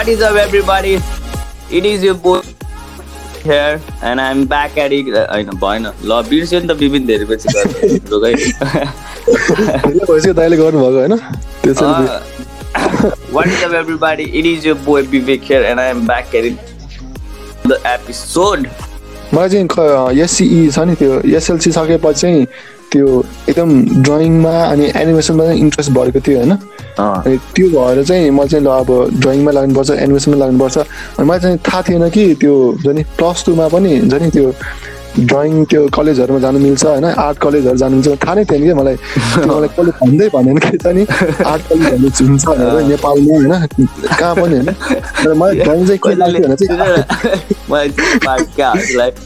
What is up, everybody? It is your boy here, and I'm back at it. बिर्स्यो नि त विभिन्न धेरै पछि गर्नु है ढिलो भइसक्यो दाइले गर्नुभएको होइन त्यसरी What is up, everybody? It is your boy Vivek here, and I am back at it. The episode. मलाई चाहिँ एससिई छ नि त्यो एसएलसी सकेपछि चाहिँ त्यो एकदम ड्रइङमा अनि एनिमेसनमा चाहिँ इन्ट्रेस्ट बढेको थियो होइन। अनि त्यो भएर चाहिँ म चाहिँ ल अब ड्रइङमा लाग्नुपर्छ एनिमेसनमा लाग्नुपर्छ। अनि मलाई चाहिँ थाहा थिएन कि त्यो हुन्छ नि प्लस टूमा पनि हुन्छ नि त्यो ड्रइङ त्यो कलेजहरूमा जानु मिल्छ होइन? आर्ट कलेजहरू जानु मिल्छ। थाहा नै थिएन कि मलाई। मलाई कसले भन्दै भनेन कि छ नि? आर्ट कलेजहरू हुन्छ भनेर नेपालमा होइन? कहाँ पनि होइन? तर मलाई ड्रइङ चाहिँ के लाग्थ्यो भने चाहिँ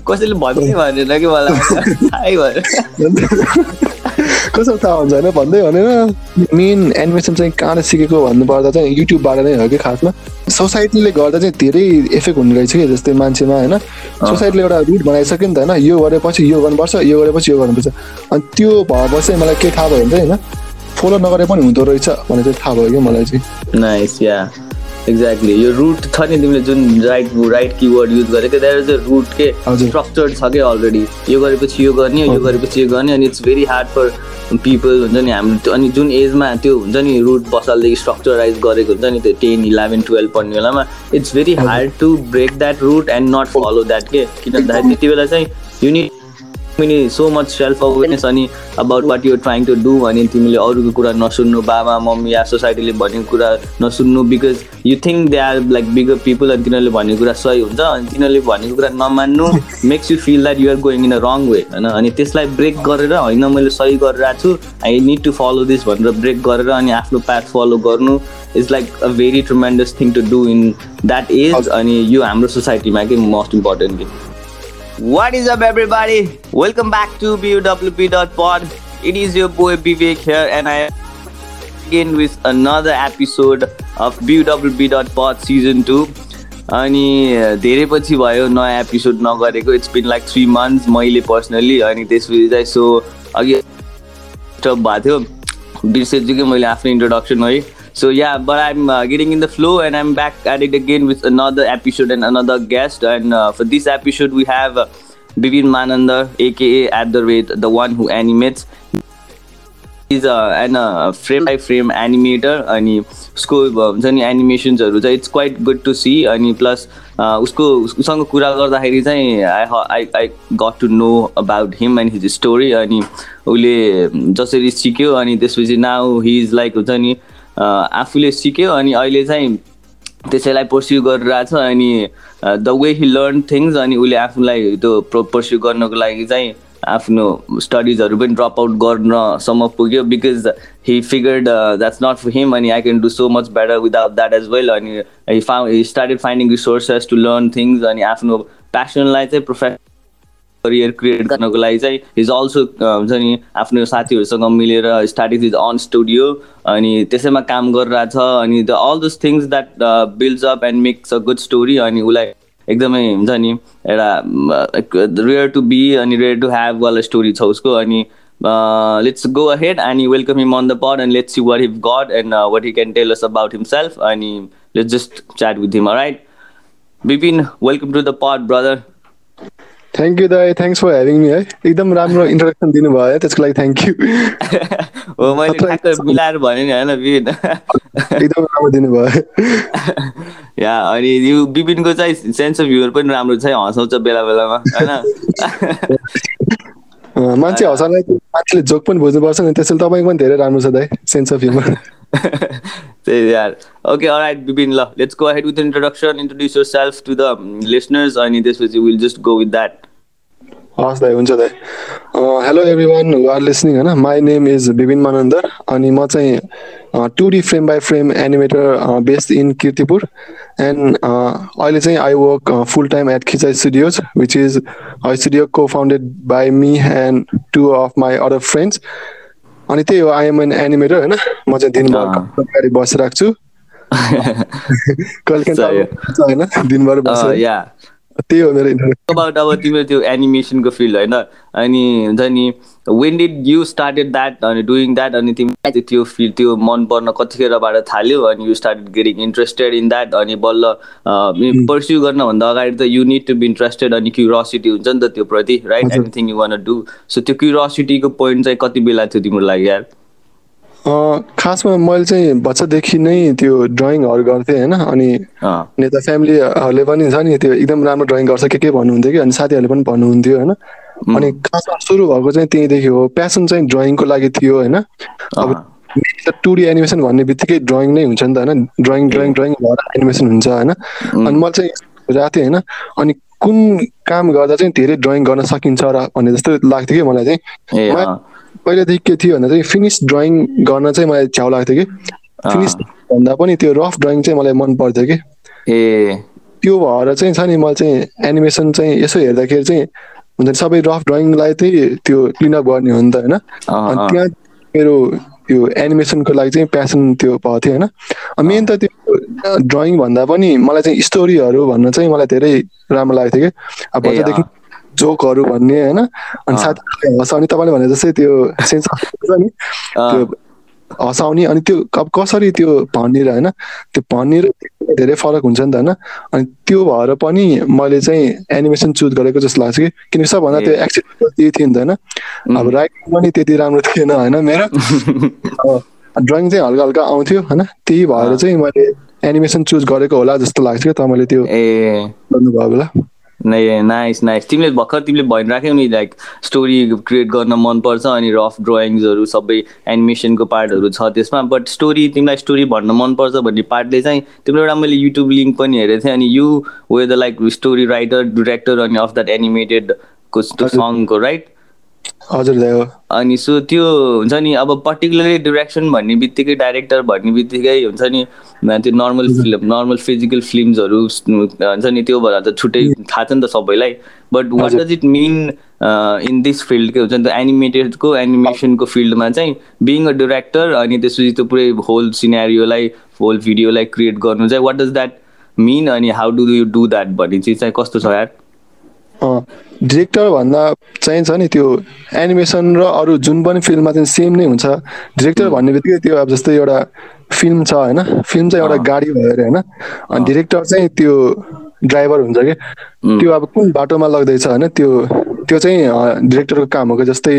कसैले भन्दै भनेन कि मलाई? कसो थाहा हुन्छ होइन? भन्दै भनेर मेन एनिमेसन चाहिँ कहाँबाट सिकेको भन्नुपर्दा चाहिँ युट्युबबाट नै हो कि खासमा? सोसाइटीले गर्दा चाहिँ धेरै इफेक्ट हुने रहेछ कि जस्तै मान्छेमा होइन? सोसाइटीले एउटा रुट बनाइसक्यो नि त होइन? यो गरेपछि यो गर्नुपर्छ यो गरेपछि यो गर्नुपर्छ। अनि त्यो भएपछि चाहिँ मलाई के थाहा भयो भने चाहिँ होइन? फलो नगरे पनि हुँदो रहेछ भन्ने चाहिँ थाहा भयो कि मलाई चाहिँ। नाइस या एक्ज्याक्टली यो रुट छ नि तिमीले जुन राइट राइट किवर्ड युज गरेको द्याट इज अ रुट के हजुर। स्ट्रक्चर छ कि अलरेडी यो गरेपछि यो गर्ने यो गरेपछि यो गर्ने अनि it's very hard for people हुन्छ नि हाम्रो अनि जुन एजमा त्यो हुन्छ नि रुट बसालदेखि स्ट्रक्चराइज गरेको हुन्छ नि त्यो टेन इलेभेन टुवेल्भ पढ्ने बेलामा it's very hard to break that route and not follow that के किन भन्दाखेरि त्यति बेला चाहिँ युनिट तिमीले सो मच सेल्फ अवेरनेस अनि about what you're trying to do अनि तिमीले अरूको कुरा नसुन्नु बाबा मम्मी या सोसाइटीले भनेको कुरा नसुन्नु because you think they are like bigger people अनि तिनीहरूले भनेको कुरा सही हुन्छ अनि तिनीहरूले भनेको कुरा नमान्नु makes you feel that you're going in a wrong way होइन? अनि त्यसलाई ब्रेक गरेर होइन मैले सही गरिरहेको छु I need to follow this भनेर ब्रेक गरेर अनि आफ्नो पाथ फलो गर्नु is like a very tremendous thing to do in that age अनि यो हाम्रो सोसाइटीमा के most important What is up, everybody? Welcome back to BUWP.pod. It is your boy Vivek here, and I again with another episode of BUWP.pod season 2. अनि धेरै पछि भयो नयाँ एपिसोड नगरेको it's been like three months मैले personally अनि त्यसपछि चाहिँ सो अघि भएको थियो बिर्सेछु कि मैले आफ्नो इन्ट्रोडक्सन है so yeah but I'm getting in the flow and I'm back at it again with another episode and another guest and for this episode we have Bibhin Manandhar AKA at the rate the one who animates is an frame by frame animator अनि उसको हुन्छ नि एनिमेसन्सहरू चाहिँ it's quite good to see अनि plus उसको उसँग कुरा गर्दाखेरि चाहिँ I I I got to know about him and his story अनि उसले जसरी सिक्यो अनि त्यसपछि नाउ हि इज लाइक हुन्छ नि आफूले सिक्यो अनि अहिले चाहिँ त्यसैलाई पर्स्यु गरिरहेछ अनि the way he learn things अनि उसले आफूलाई त्यो पर्स्यु गर्नको लागि चाहिँ आफ्नो स्टडिजहरू पनि ड्रप आउट गर्नसम्म पुग्यो because he figured that's not for him अनि I can do so much better without that as well अनि he फाउ he started finding resources to learn things अनि आफ्नो प्यासनलाई चाहिँ प्रोफेस करियर क्रिएट गर्नको लागि चाहिँ हिज अल्सो हुन्छ नि आफ्नो साथीहरूसँग मिलेर स्टार्टिङ हिज अन स्टुडियो अनि त्यसैमा काम गरिरहेछ अनि the all those things that builds up and makes a good story अनि उसलाई एकदमै हुन्छ नि एउटा रेयर टु बी अनि रेयर टु ह्याभ वाला स्टोरी छ उसको अनि लेट्स गो अहेड अनि welcome him on the pod and let's see what he's got and what he can tell us about himself अनि let's just chat with him right Bipin welcome to the pod brother thank you दाई thanks for having me है एकदम राम्रो introduction दिनुभयो है त्यसको लागि thank you हो मैले ठ्याक्क मिलाएर भने नि होइन विपिन एकदम राम्रो दिनुभयो। या अनि यो विपिनको चाहिँ सेन्स अफ ह्युमर पनि राम्रो छ है हँसाउँछ बेला बेलामा होइन? मान्छे हँसाउनलाई चाहिँ मान्छेले जोक पनि बुझ्नुपर्छ नि त्यसैले तपाईँको पनि धेरै राम्रो छ दाइ सेन्स अफ ह्युमर त्यही यार। ओके राइट विपिन ल let's go head with introduction introduce yourself to the listeners अनि त्यसपछि will just go with that हस् दाइ हुन्छ दाइ। Hello everyone are listening होइन? My name is Bipin Manandhar अनि म चाहिँ two D frame by frame animator based in Kirtipur and अहिले चाहिँ I work full time at Khichai studios which is studio co founded by me and two of my other friends अनि त्यही हो I'm an animator होइन? म चाहिँ दिनभर बसिरहेको छु कहिले होइन? दिनभर बसेर। त्यही हो मेरो. अबाउट अब तिम्रो त्यो एनिमेसनको फिल्ड होइन अनि हुन्छ नि when did you started that अनि डुइङ द्याट अनि तिमीलाई त्यो फिल्ड त्यो मन पर्न कतिखेरबाट थाल्यो अनि you started getting interested in that अनि बल्ल पर्स्यु गर्नभन्दा अगाडि त you need to be interested अनि क्युरोसिटी हुन्छ नि त त्यो प्रति right. Anything you want do so त्यो क्युरोसिटीको पोइन्ट चाहिँ कति बेला थियो तिम्रो लागि यार खासमा मैले चाहिँ बच्चादेखि नै त्यो ड्रइङहरू गर्थेँ होइन अनि यता फ्यामिलीहरूले पनि छ नि त्यो एकदम राम्रो ड्रइङ गर्छ के के भन्नुहुन्थ्यो कि अनि साथीहरूले पनि भन्नुहुन्थ्यो होइन। अनि खासमा सुरु भएको चाहिँ त्यहीँदेखि हो प्यासन चाहिँ ड्रइङको लागि थियो होइन। अब अँ, टु डी एनिमेसन भन्ने बित्तिकै ड्रइङ नै हुन्छ नि त होइन। ड्रइङ ड्रइङ ड्रइङ भएर एनिमेसन हुन्छ होइन। अनि मैले चाहिँ सोचेको थिएँ होइन अनि कुन काम गर्दा चाहिँ धेरै ड्रइङ गर्न सकिन्छ र भन्ने जस्तो लाग्थ्यो कि मलाई चाहिँ। पहिलादेखि के थियो भन्दा चाहिँ फिनिस ड्रइङ गर्न चाहिँ मलाई छ्याउ लाग्थ्यो कि। फिनिस भन्दा पनि त्यो रफ ड्रइङ चाहिँ मलाई मन पर्थ्यो कि। ए। त्यो भएर चाहिँ छ नि मैले चाहिँ एनिमेसन चाहिँ यसो हेर्दाखेरि चाहिँ हुन्छ नि सबै रफ ड्रइङलाई चाहिँ त्यो क्लिनअप गर्ने हो नि त होइन। अनि। त्यहाँ मेरो त्यो एनिमेसनको लागि चाहिँ प्यासन त्यो भएको थियो होइन। मेन त त्यो ड्रइङ भन्दा पनि मलाई चाहिँ स्टोरीहरू भन्न चाहिँ मलाई धेरै राम्रो लाग्थ्यो कि। अब बच्चादेखि। जोकहरू भन्ने होइन? अनि। साथीहरूले हँसाउने तपाईँले भने जस्तै त्यो सेन्स नि त्यो हँसाउने अनि त्यो अब कसरी त्यो भन्ने र होइन? त्यो भन्ने र त्यो धेरै फरक हुन्छ नि त होइन? अनि त्यो भएर पनि मैले चाहिँ एनिमेसन चुज गरेको जस्तो लाग्छ कि? किनकि सबभन्दा त्यो। एक्सिडेन्ट त्यही थियो नि त होइन? अब राइटिङ पनि त्यति राम्रो थिएन होइन मेरो। ड्रइङ चाहिँ हल्का हल्का आउँथ्यो होइन? त्यही भएर। चाहिँ मैले एनिमेसन चुज गरेको होला जस्तो लाग्छ कि तपाईँले त्यो ए। गर्नुभयो नै नाइस नाइस तिमीले भर्खर तिमीले भनिराख्यौ नि लाइक स्टोरी क्रिएट गर्न मनपर्छ अनि रफ ड्रइङ्सहरू सबै एनिमेसनको पार्टहरू छ त्यसमा। बट स्टोरी तिमीलाई स्टोरी भन्न मनपर्छ भन्ने पार्टले चाहिँ तिम्रो एउटा मैले युट्युब लिङ्क पनि हेरेको थिएँ अनि you were the like story writer director अनि अफ द्याट हजुर। सङको राइट हजुर दाइ हो। अनि सो त्यो हुन्छ नि अब पर्टिकुलरली डिरेक्सन भन्ने बित्तिकै डाइरेक्टर भन्ने बित्तिकै हुन्छ नि त्यो नर्मल फिल्म नर्मल फिजिकल फिल्महरू हुन्छ नि त्यो भएर त छुट्टै थाहा छ नि त सबैलाई। But what. Does it mean in this field के हुन्छ नि त एनिमेटेडको एनिमेसनको फिल्डमा चाहिँ बिङ अ डिरेक्टर अनि त्यसपछि त्यो पुरै होल सिनेरियोलाई होल भिडियोलाई क्रिएट गर्नु चाहिँ वाट डज द्याट मिन अनि how do you do that भन्ने चिज चाहिँ कस्तो छ यार? डिरेक्टर भन्दा चाहिँ छ नि त्यो एनिमेसन र अरू जुन पनि फिल्ममा चाहिँ सेम नै हुन्छ। डिरेक्टर भन्ने बित्तिकै त्यो अब जस्तै एउटा फिल्म छ होइन फिल्म चाहिँ एउटा। गाडी भयो अरे होइन अनि डिरेक्टर चाहिँ त्यो ड्राइभर हुन्छ कि? त्यो अब कुन बाटोमा लग्दैछ होइन त्यो त्यो चाहिँ डिरेक्टरको काम हो कि? जस्तै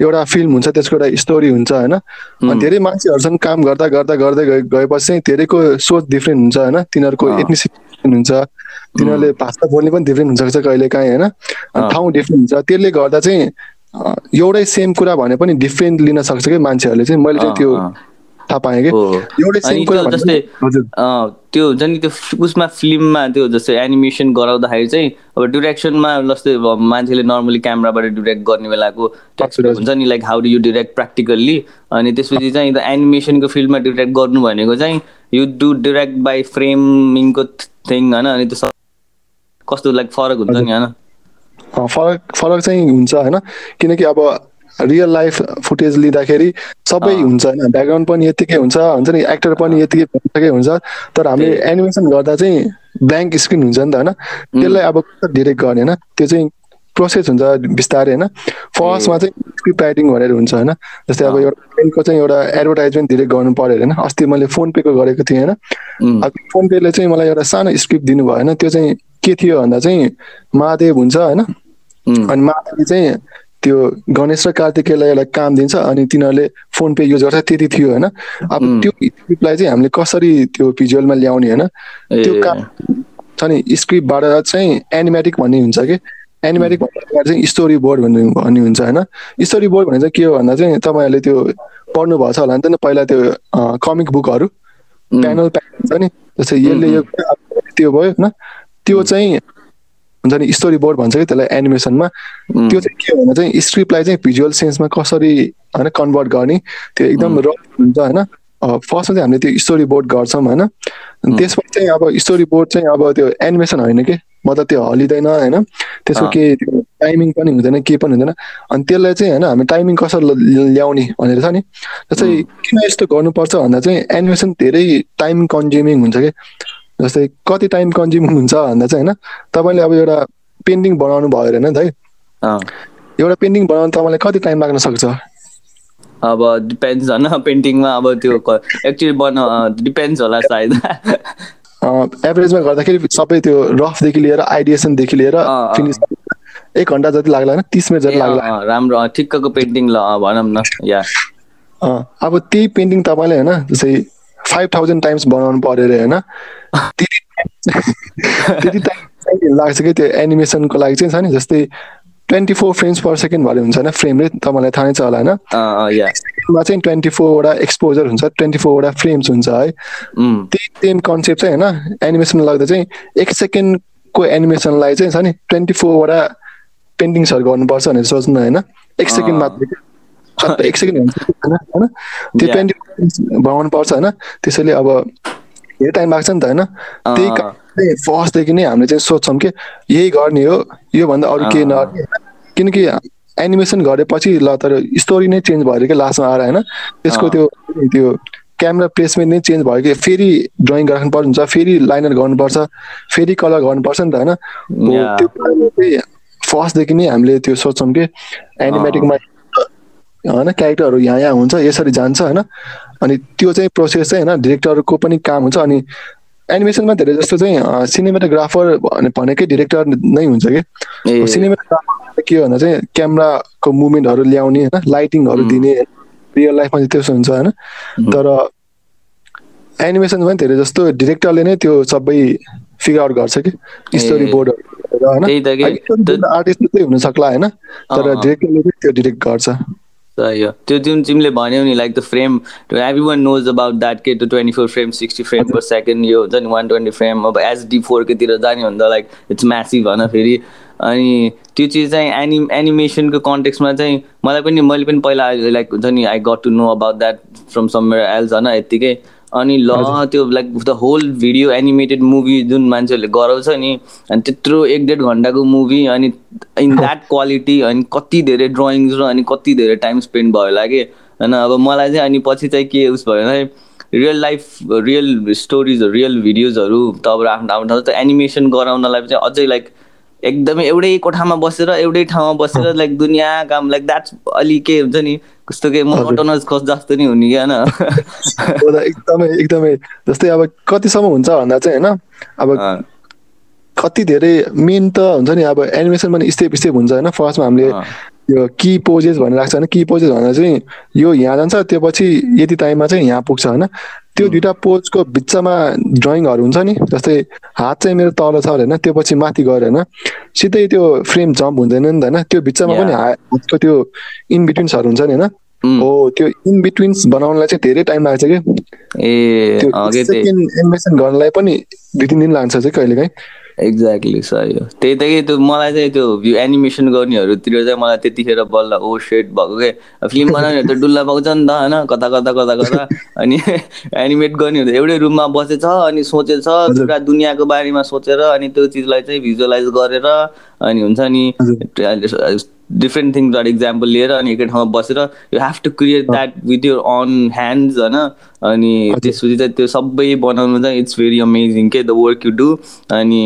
एउटा फिल्म हुन्छ त्यसको एउटा स्टोरी हुन्छ होइन। अनि धेरै मान्छेहरूसँग काम गर्दा गर्दा गर्दै गए गएपछि चाहिँ धेरैको सोच डिफ्रेन्ट हुन्छ होइन तिनीहरूको। एथनिसिटी हुन्छ तिनीहरूले भाषा बोल्ने पनि डिफ्रेन्ट हुन्छ कहिले काहीँ होइन। ठाउँ डिफ्रेन्ट हुन्छ त्यसले गर्दा चाहिँ एउटै सेम कुरा भने पनि डिफ्रेन्ट लिन सक्छ कि मान्छेहरूले चाहिँ मैले चाहिँ त्यो। थाहा पाएँ कि हो। एउटै अनि सेम कुरा जस्तै त्यो हुन्छ नि त्यो उसमा फिल्ममा त्यो जस्तै एनिमेसन गराउँदाखेरि चाहिँ अब डिरेक्सनमा जस्तै मान्छेले नर्मली क्यामराबाट डिरेक्ट गर्ने बेलाको। हुन्छ नि like how do you direct practically अनि त्यसपछि चाहिँ एनिमेसनको फिल्डमा डिरेक्ट गर्नु भनेको चाहिँ यु डु डिरेक्ट बाई फ्रेमिङको थिङ होइन अनि त्यो सब कस्तो लाइक फरक हुन्छ नि होइन फरक फरक चाहिँ हुन्छ होइन किनकि अब रियल लाइफ फुटेज लिँदाखेरि सबै। हुन्छ होइन ब्याकग्राउन्ड पनि यतिकै हुन्छ हुन्छ नि एक्टर पनि यतिकै भइसकै हुन्छ तर हामीले। एनिमेसन गर्दा चाहिँ ब्ल्याङ्क स्क्रिन हुन्छ नि त होइन त्यसलाई अब कसरी डिरेक्ट गर्ने होइन त्यो चाहिँ प्रोसेस हुन्छ बिस्तारै होइन। फर्स्टमा चाहिँ स्क्रिप्ट राइटिङ भनेर हुन्छ होइन। जस्तै अब। एउटा ब्याङ्कको चाहिँ एउटा एडभर्टाइजमेन्ट धेरै गर्नु पऱ्यो होइन। अस्ति मैले फोन पेको गरेको थिएँ होइन। अब फोन पेले चाहिँ मलाई एउटा सानो स्क्रिप्ट दिनुभयो होइन। त्यो चाहिँ के थियो भन्दा चाहिँ महादेव हुन्छ होइन। अनि माताले चाहिँ त्यो गणेश र कार्तिकेयलाई एउटा काम दिन्छ अनि तिनीहरूले फोन पे युज गर्छ त्यति थियो होइन। अब. त्यो स्क्रिप्टलाई चाहिँ हामीले कसरी त्यो भिजुअलमा ल्याउने होइन। त्यो काम छ नि स्क्रिप्टबाट चाहिँ एनिमेटिक भन्ने हुन्छ कि। एनिमेटिक भन्दा चाहिँ स्टोरी बोर्ड भन्ने भन्ने हुन्छ होइन? स्टोरी बोर्ड भने चाहिँ के हो भन्दा चाहिँ तपाईँहरूले त्यो पढ्नु भएको छ होला नि त पहिला त्यो कमिक बुकहरू प्यानल प्यानल हुन्छ नि? जस्तै यसले यो त्यो भयो होइन? त्यो चाहिँ हुन्छ नि स्टोरी बोर्ड भन्छ कि त्यसलाई एनिमेसनमा त्यो चाहिँ के हो भन्दा चाहिँ स्क्रिप्टलाई चाहिँ भिजुअल सेन्समा कसरी होइन कन्भर्ट गर्ने त्यो एकदम रफ हुन्छ होइन? फर्स्टमा चाहिँ हामीले त्यो स्टोरी बोर्ड गर्छौँ होइन? अनि त्यसपछि चाहिँ अब स्टोरी बोर्ड चाहिँ अब त्यो एनिमेसन होइन कि? मतलब त्यो हलिँदैन होइन? त्यसको अँ। के त्यो टाइमिङ पनि हुँदैन के पनि हुँदैन। अनि त्यसलाई चाहिँ होइन हामी टाइमिङ कसरी ल्याउने भनेर छ नि? जस्तै किन यस्तो गर्नुपर्छ भन्दा चाहिँ एनिमेसन धेरै टाइम कन्ज्युमिङ हुन्छ कि? जस्तै कति टाइम कन्ज्युम हुन्छ भन्दा चाहिँ होइन तपाईँले अब एउटा पेन्टिङ बनाउनु भयो अरे होइन त है एउटा पेन्टिङ बनाउनु तपाईँलाई कति टाइम लाग्न सक्छ? अब डिपेन्ड्स होइन पेन्टिङमा अब त्यो एक्चुली बना डिपेन्ड्स होला सायद। एभरेजमा गर्दाखेरि सबै त्यो रफदेखि लिएर आइडिएसनदेखि लिएर। फिनिस एक घन्टा जति लाग्ला होइन तिस मिनट जति लाग्ला। राम्रो ठिक्कको पेन्टिङ ल भनौँ न या। अब त्यही पेन्टिङ तपाईँले होइन जस्तै फाइभ थाउजन्ड टाइम्स बनाउनु पऱ्यो अरे होइन त्यति त्यति टाइम लाग्छ कि त्यो एनिमेसनको लागि चाहिँ छ नि जस्तै twenty four frames per second भरे हुन्छ होइन? फ्रेम रेट तपाईँलाई थाहा नै छ होला होइन? मा चाहिँ ट्वेन्टी फोरवटा एक्सपोजर हुन्छ ट्वेन्टी फोरवटा फ्रेम्स हुन्छ है। उम्, त्यही सेम कन्सेप्ट चाहिँ होइन? एनिमेसन लाग्दा चाहिँ एक सेकेन्डको एनिमेसनलाई चाहिँ छ नि ट्वेन्टी फोरवटा पेन्टिङ्सहरू गर्नुपर्छ भनेर सोच्नु होइन? एक सेकेन्ड। मात्र एक सेकेन्ड हुन्छ होइन? त्यो. ट्वेन्टी बनाउनु पर्छ होइन? त्यसैले अब धेरै टाइम लाग्छ नि त होइन? त्यही फर्स्टदेखि नै हामीले चाहिँ सोच्छौँ कि यही गर्ने हो योभन्दा अरू केही। नगर्ने। किनकि एनिमेसन गरेपछि ल तर स्टोरी नै चेन्ज भयो कि लास्टमा आएर होइन? त्यसको। त्यो त्यो क्यामेरा प्लेसमेन्ट नै चेन्ज भयो कि फेरि ड्रइङ गर्नुपर्छ हुन्छ फेरि लाइनर गर्नुपर्छ फेरि कलर गर्नुपर्छ नि त होइन? फर्स्टदेखि नै हामीले त्यो सोच्छौँ कि एनिमेटिकमा होइन क्यारेक्टरहरू यहाँ यहाँ हुन्छ यसरी जान्छ होइन? अनि त्यो चाहिँ प्रोसेस चाहिँ होइन डिरेक्टरको पनि काम हुन्छ अनि एनिमेसनमा धेरै जस्तो चाहिँ सिनेमाटोग्राफर भनेकै डिरेक्टर नै हुन्छ कि? सिनेमाटोग्राफर के हो भन्दा चाहिँ क्यामेराको मुभमेन्टहरू ल्याउने होइन? लाइटिङहरू. दिने रियल लाइफमा चाहिँ त्यसो हुन्छ होइन? तर एनिमेसन पनि धेरै जस्तो डिरेक्टरले नै त्यो सबै फिगर आउट गर्छ कि? स्टोरी। बोर्डहरू आर्टिस्ट मात्रै हुन सक्ला होइन? तर। डिरेक्टरले चाहिँ त्यो डिरेक्ट गर्छ। हो त्यो जुन तिमीले भन्यौ नि like the frame everyone knows about that के त्यो twenty four frame sixty frame per second यो हुन्छ नि वान ट्वेन्टी फ्रेम अब एचडी फोरकोतिर जाने भन्दा लाइक इट्स म्यासिभ होइन फेरि। अनि त्यो चिज चाहिँ एनि एनिमेसनको कन्टेक्समा चाहिँ मलाई पनि मैले पनि पहिला लाइक हुन्छ नि I got to know about that from somewhere else होइन यत्तिकै। अनि ल त्यो like the whole video animated movie जुन मान्छेहरूले गराउँछ नि अनि त्यत्रो एक डेढ घन्टाको मुभी अनि इन द्याट क्वालिटी अनि कति धेरै ड्रइङ्स र अनि कति धेरै टाइम स्पेन्ड भयो होला कि होइन? अब मलाई चाहिँ अनि पछि चाहिँ के उस भयो भने रियल लाइफ रियल स्टोरिजहरू रियल भिडियोजहरू त अब आफ्नो आफ्नो त एनिमेसन गराउनलाई चाहिँ अझै लाइक एकदमै एउटै कोठामा बसेर एउटै ठाउँमा बसेर लाइक दुनियाँ काम लाइक द्याट्स अलिक के हुन्छ नि कस्तो के मोटोनस खस जस्तो नि हुने कि होइन एकदमै एकदमै। जस्तै अब कतिसम्म हुन्छ भन्दा चाहिँ होइन अब कति धेरै मेन त हुन्छ नि अब एनिमेसन पनि स्टेप स्टेप हुन्छ होइन। फर्स्टमा हामीले यो की पोजेस भन्ने लाग्छ होइन। की पोजेस भन्दा चाहिँ यो यहाँ जान्छ त्यो पछि यति टाइममा चाहिँ यहाँ पुग्छ होइन। त्यो दुइटा पोजको बिचमा ड्रइङहरू हुन्छ नि जस्तै हात चाहिँ मेरो तल छ होइन त्यो पछि माथि गएर होइन सिधै त्यो फ्रेम जम्प हुँदैन नि त होइन त्यो बिचमा पनि. हातको त्यो इन बिट्विन्सहरू हुन्छ नि होइन? हो त्यो इन बिट्विन्स बनाउनलाई चाहिँ धेरै टाइम लाग्छ कि? एनिमेसन गर्नलाई पनि दुई तिन दिन लाग्छ चाहिँ कहिलेकाहीँ। एक्ज्याक्टली सही हो। त्यही त कि त्यो मलाई चाहिँ त्यो एनिमेसन गर्नेहरूतिर चाहिँ मलाई त्यतिखेर बल्ल ओ सेट भएको के? फिल्म बनाउनेहरू त डुल्ला पाउँछ नि त होइन? कता कता कता कता। अनि एनिमेट गर्नेहरू त एउटै रुममा बसेछ अनि सोचेछ पुरा दुनियाँको बारेमा सोचेर अनि त्यो चिजलाई चाहिँ भिजुअलाइज गरेर अनि हुन्छ नि डिफ्रेन्ट थिङ्सबाट इक्जाम्पल लिएर अनि एकै ठाउँमा बसेर you have to create that with your own hands होइन। अनि त्यसपछि चाहिँ त्यो सबै बनाउनु चाहिँ इट्स भेरी अमेजिङ के द वर्क यु डु अनि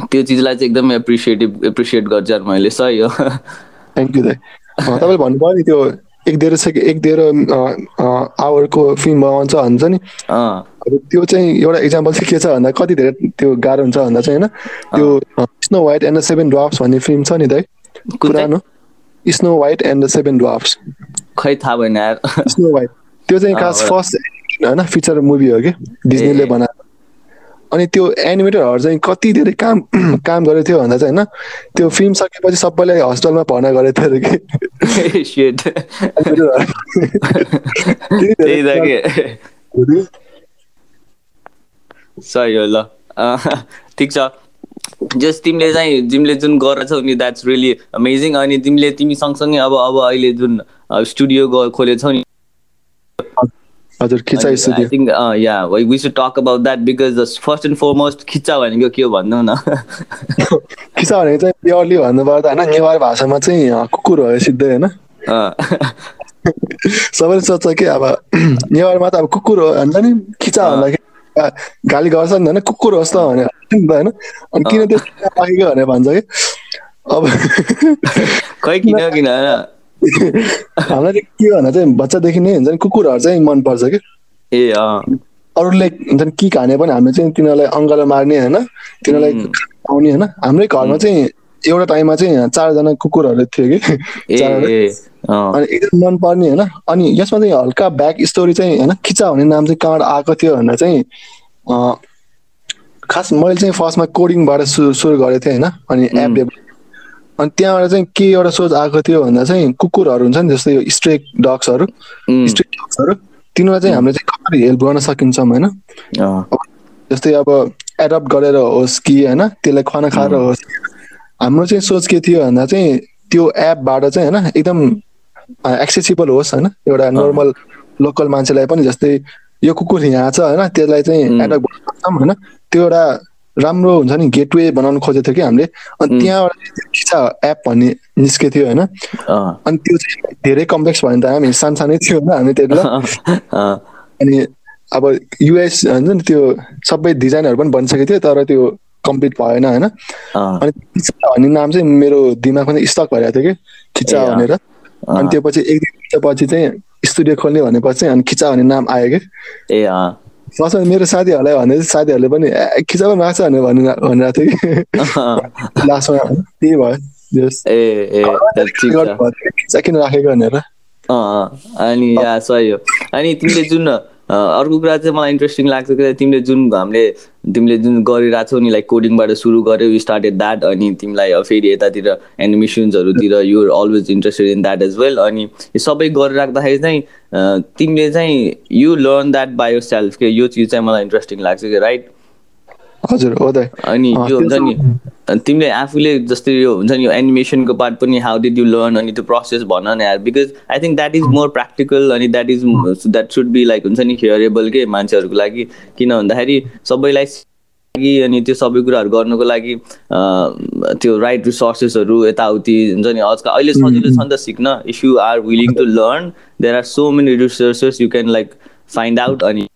त्यो चिजलाई चाहिँ एकदमै एप्रिसिएटिभ एप्रिसिएट गर्छु यार मैले सही हो। थ्याङ्क यू दाइ तपाईँले भन्नुभयो नि त्यो एक डेढ सेकेन्ड एक डेढ आवरको फिल्म बनाउँछ भन्छ नि। अब त्यो चाहिँ एउटा इक्जाम्पल चाहिँ के छ भन्दा कति धेरै त्यो गाह्रो हुन्छ भन्दा चाहिँ होइन। त्यो Snow White and the Seven Dwarfs भन्ने फिल्म छ नि दाइ चाहिँ? पुरानो। Snow White and the Seven Dwarfs खै थाहा भएन यार। स्नो वाइट त्यो चाहिँ खास। फर्स्ट होइन फिचर मुभी हो कि? डिज्नीले। बनाएको। अनि त्यो एनिमेटरहरू चाहिँ कति धेरै काम काम गरेको थियो भन्दा चाहिँ होइन त्यो फिल्म सकेपछि सबैलाई हस्पिटलमा भर्ना गरेको थियो अरे कि? सही हो ल। ठिक छ। जस तिमीले चाहिँ तिमीले जुन गरेछौ नि द्याट्स रियली अमेजिङ अनि तिमीले तिमी सँगसँगै अब अब अहिले जुन स्टुडियो खोलेछौ नि। हजुर Khichai studio think yeah we should talk about that because first and foremost Khicha भनेको के हो भन्नु न। खिचा भनेको चाहिँ प्योरली भन्नुपर्दा होइन नेवार भाषामा चाहिँ कुकुर हो सिधै होइन? सबैले सोध्छ कि अब नेवारमा त अब कुकुर हो भन्छ नि खिचा भन्दाखेरि गाली गर्छ नि होइन? कुकुर होस् त भनेर। नि त होइन अनि किन त्यो राखेको भनेर भन्छ कि अब खै किन किन हामीलाई चाहिँ के भन्दा चाहिँ बच्चादेखि नै हुन्छ नि कुकुरहरू चाहिँ मनपर्छ कि ए अरूले हुन्छ नि के खाने पनि हामीले चाहिँ तिनीहरूलाई अङ्गालो मार्ने होइन तिनीहरूलाई आउने होइन हाम्रै घरमा चाहिँ एउटा टाइममा चाहिँ चारजना कुकुरहरू थियो कि अनि एकदम मनपर्ने होइन अनि यसमा चाहिँ हल्का ब्याक स्टोरी चाहिँ होइन खिचा भन्ने नाम चाहिँ कहाँबाट आएको थियो भनेर चाहिँ खास मैले चाहिँ फर्स्टमा कोडिङबाट सु सुरु गरेको थिएँ होइन। अनि एप डेभलप अनि त्यहाँबाट चाहिँ के एउटा सोच आएको थियो भन्दा चाहिँ कुकुरहरू हुन्छ नि जस्तै यो स्ट्रेक डग्सहरू स्ट्रेक डग्सहरू तिनीहरूलाई चाहिँ हामीले चाहिँ कसरी हेल्प गर्न सकिन्छौँ होइन। जस्तै अब एडप्ट गरेर होस् कि होइन त्यसलाई खाना खाएर होस्। हाम्रो चाहिँ सोच के थियो भन्दा चाहिँ त्यो एपबाट चाहिँ होइन एकदम एक्सेसिबल होस् होइन। एउटा नर्मल लोकल मान्छेलाई पनि जस्तै यो कुकुर यहाँ छ होइन त्यसलाई चाहिँ एडप्ट गर्न सक्छौँ होइन। त्यो एउटा राम्रो हुन्छ नि गेटवे बनाउनु खोजेको थियो कि हामीले। अनि त्यहाँबाट खिचा एप भन्ने निस्केको थियो होइन? अनि त्यो चाहिँ धेरै कम्प्लेक्स भयो नि त हामी सानसानै थियो होइन हामी त्यति बेला अँ, अनि अब युएस हुन्छ नि त्यो सबै डिजाइनहरू पनि बनिसकेको थियो तर त्यो कम्प्लिट भएन होइन? अनि खिचा भन्ने नाम चाहिँ मेरो दिमागमा चाहिँ स्टक भइरहेको थियो कि खिचा। भनेर। अनि त्यो पछि एक दिन पछि चाहिँ स्टुडियो खोल्ने भनेपछि अनि खिचा भन्ने नाम आयो कि। ए फर्स्टमा मेरो साथीहरूलाई भन्दै थियो, साथीहरूले पनि ए खिचा पनि राख्छ भनेर भनि भनिरहेको थियो कि। लास्टमा त्यही भयो ए किन राखेको भनेर। अनि या सही हो। अनि तिमीले जुन अर्को कुरा चाहिँ मलाई इन्ट्रेस्टिङ लाग्छ कि तिमीले जुन हामीले तिमीले जुन गरिरहेको छौ नि लाइक कोडिङबाट सुरु गर्यो यु स्टार्टेड द्याट अनि तिमीलाई फेरि यतातिर एनिमेसन्सहरूतिर you're always interested in that as well अनि यो सबै गरिराख्दाखेरि चाहिँ तिमीले चाहिँ you learn that by yourself के यो चिज चाहिँ मलाई इन्ट्रेस्टिङ लाग्छ कि राइट हजुर हो त। अनि यो हुन्छ नि तिमीले आफूले जस्तै यो हुन्छ नि यो एनिमेसनको पार्ट पनि हाउ डिड यु लर्न अनि त्यो प्रोसेस भन न यार because I think that is more practical अनि that is that should be like हुन्छ नि हियरेबल के मान्छेहरूको लागि किन भन्दाखेरि सबैलाई लागि अनि त्यो सबै कुराहरू गर्नुको लागि त्यो राइट रिसोर्सेसहरू यताउति हुन्छ नि आजकल अहिले सजिलो छ नि त सिक्न if you are willing to learn there are so many resources you can like find out अनि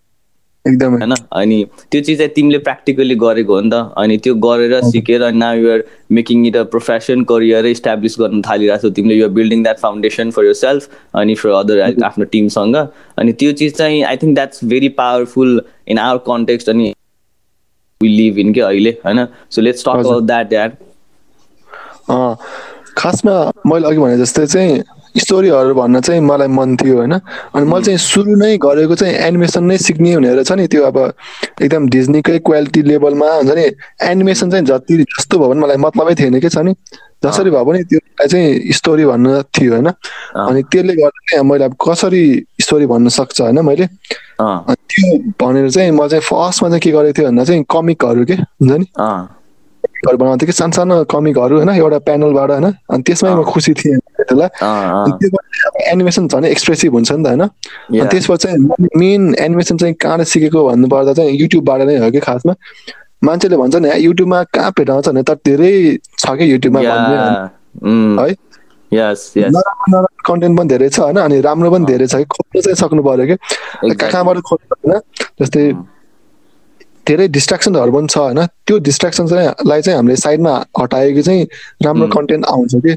एकदमै। होइन? अनि त्यो चिज चाहिँ तिमीले प्र्याक्टिकली गरेको हो नि त। अनि त्यो गरेर सिकेर now you're making it a profession career establish गर्न थालिरहेको छौ। तिमीले you're building that foundation for yourself अनि फर अदर आफ्नो टिमसँग अनि त्यो चिज चाहिँ I think that's very powerful in our context अनि वी लिभ इन के अहिले होइन? So let's talk about that अँ, खासमा मैले अघि भने जस्तै चाहिँ स्टोरीहरू भन्न चाहिँ मलाई मन थियो होइन? अनि मैले चाहिँ सुरु नै गरेको चाहिँ एनिमेसन नै सिक्ने भनेर छ नि त्यो अब एकदम डिज्नीकै क्वालिटी लेभलमा हुन्छ नि एनिमेसन चाहिँ जति जस्तो भयो भने मलाई मतलबै थिएन कि छ नि जसरी भए पनि त्यो चाहिँ स्टोरी भन्न थियो होइन? अनि त्यसले गर्दा चाहिँ मैले अब कसरी स्टोरी भन्न सक्छ होइन मैले? त्यो भनेर चाहिँ म चाहिँ फर्स्टमा चाहिँ के गरेको थिएँ भन्दा चाहिँ कमिकहरू के हुन्छ नि? अँ कमिकहरू बनाउँथेँ कि सानो सानो कमिकहरू होइन एउटा प्यानलबाट होइन अनि त्यसमै म खुसी थिएँ त्यसलाई। एनिमेसन झन् एक्सप्रेसिभ हुन्छ नि त होइन? अनि चाहिँ मेन एनिमेसन चाहिँ कहाँबाट सिकेको भन्नुपर्दा चाहिँ युट्युबबाट नै हो कि खासमा? मान्छेले भन्छ नि युट्युबमा कहाँ भेटाउँछ? भने त धेरै छ कि युट्युबमा है। कन्टेन्ट पनि धेरै छ होइन? अनि राम्रो पनि धेरै छ कि खोज्नु चाहिँ सक्नु पर्यो कि? कहाँ कहाँबाट खोज्नु होइन? जस्तै धेरै डिस्ट्राक्सनहरू पनि छ होइन? त्यो डिस्ट्राक्सन चाहिँ लाई चाहिँ हामीले साइडमा हटाएको चाहिँ राम्रो कन्टेन्ट आउँछ कि?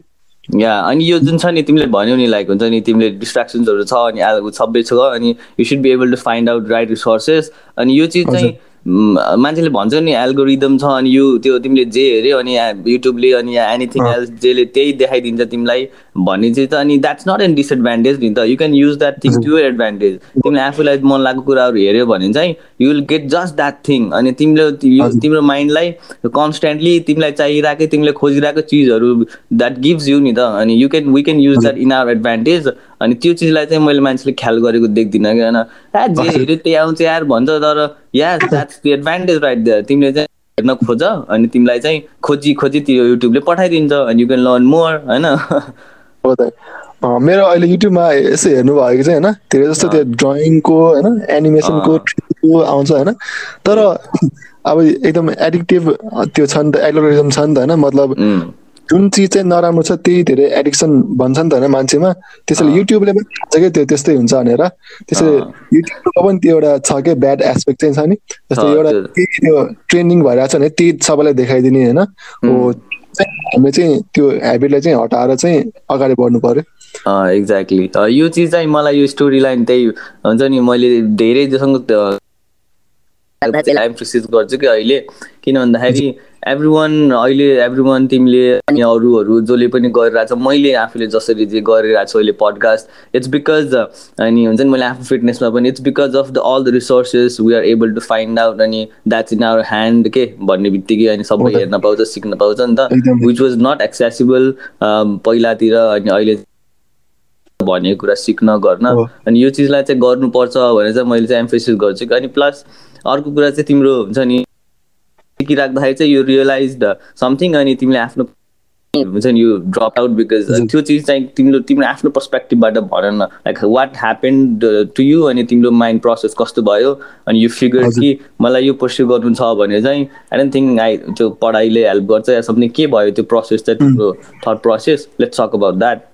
या अनि यो जुन छ नि तिमीले भन्यौ नि लाइक हुन्छ नि तिमीले डिस्ट्राक्सन्सहरू छ अनि सबै छ अनि you should be able to find out right resources अनि यो चिज चाहिँ मान्छेले भन्छ नि एल्गोरिदम छ अनि यो त्यो तिमीले जे हेऱ्यो अनि युट्युबले अनि एनिथिङ एल्स जेले त्यही देखाइदिन्छ तिमीलाई भन्ने चाहिँ त अनि द्याट्स नट एन डिसएडभान्टेज नि त। You can use that thing to advantage तिमीले आफूलाई मन लागेको कुराहरू हेऱ्यो भने चाहिँ you will get just that thing अनि तिमीले तिम्रो माइन्डलाई कन्सटेन्टली तिमीलाई चाहिरहेकै तिमीले खोजिरहेको चिजहरू द्याट गिभ्स यु नि त। अनि you can we can use that in our advantage अनि त्यो चिजलाई चाहिँ मैले मान्छेले ख्याल गरेको देख्दिनँ कि होइन। ए जे हेऱ्यो त्यही आउँछ यार भन्छ तर yeah that's the advantage right there तिमीले चाहिँ हेर्न खोज अनि तिमीलाई चाहिँ खोजी खोजी त्यो युट्युबले पठाइदिन्छ अनि यु क्यान लर्न मोर होइन? मेरो अहिले युट्युबमा यसो हेर्नुभयो कि चाहिँ होइन धेरै जस्तो त्यो ड्रइङको होइन एनिमेसनको आउँछ होइन। तर अब एकदम एडिक्टिभ त्यो छ नि त एल्गोरिजम छ नि त होइन मतलब जुन चिज चाहिँ नराम्रो छ त्यही धेरै एडिक्सन भन्छ नि त होइन मान्छेमा। त्यसैले युट्युबले पनि थाहा छ क्या त्यो त्यस्तै हुन्छ भनेर। त्यसैले। युट्युबको पनि त्यो एउटा छ क्या ब्याड एस्पेक्ट चाहिँ छ नि। जस्तै एउटा त्यो- केही त्यो ट्रेन्डिङ भइरहेको छ भने त्यही सबैलाई देखाइदिने होइन। हो हामीले चाहिँ त्यो हेबिटलाई चाहिँ हटाएर चाहिँ अगाडि बढ्नु पर्यो। एक्ज्याक्टली यो चिज चाहिँ मलाई यो स्टोरी लाइन त्यही हुन्छ नि मैले धेरै जोसँग एम्फोसिस गर्छु कि अहिले। किन भन्दाखेरि एभ्री वान अहिले एभ्री वान तिमीले अनि अरूहरू जसले पनि गरिरहेछ मैले आफूले जसरी जे गरिरहेको छु अहिले पडकास्ट इट्स बिकज अनि हुन्छ नि मैले आफ्नो फिटनेसमा पनि it's because of the all the resources we are able to find out अनि द्याट्स इन आवर ह्यान्ड के भन्ने बित्तिकै अनि सबै हेर्न पाउँछ सिक्न पाउँछ नि त। विच वाज नट एक्सेसिबल पहिलातिर अनि अहिले भनेको कुरा सिक्न गर्न। अनि यो चिजलाई चाहिँ गर्नुपर्छ भनेर चाहिँ मैले चाहिँ एम्फोसिस गर्छु कि अनि प्लस अर्को कुरा चाहिँ तिम्रो हुन्छ नि सिकिराख्दाखेरि चाहिँ यो रियलाइज समथिङ अनि तिमीले आफ्नो हुन्छ नि यो ड्रप आउट बिकज त्यो चिज चाहिँ तिम्रो तिम्रो आफ्नो पर्सपेक्टिभबाट भन न like what happen to you अनि तिम्रो माइन्ड प्रोसेस कस्तो भयो? अनि यो फिगर। कि मलाई यो पर्स्यु गर्नु छ भने चाहिँ आई डोन्ट थिङ्क आई त्यो पढाइले हेल्प गर्छ या समथिङ के भयो त्यो प्रोसेस चाहिँ तिम्रो thought process let's talk about that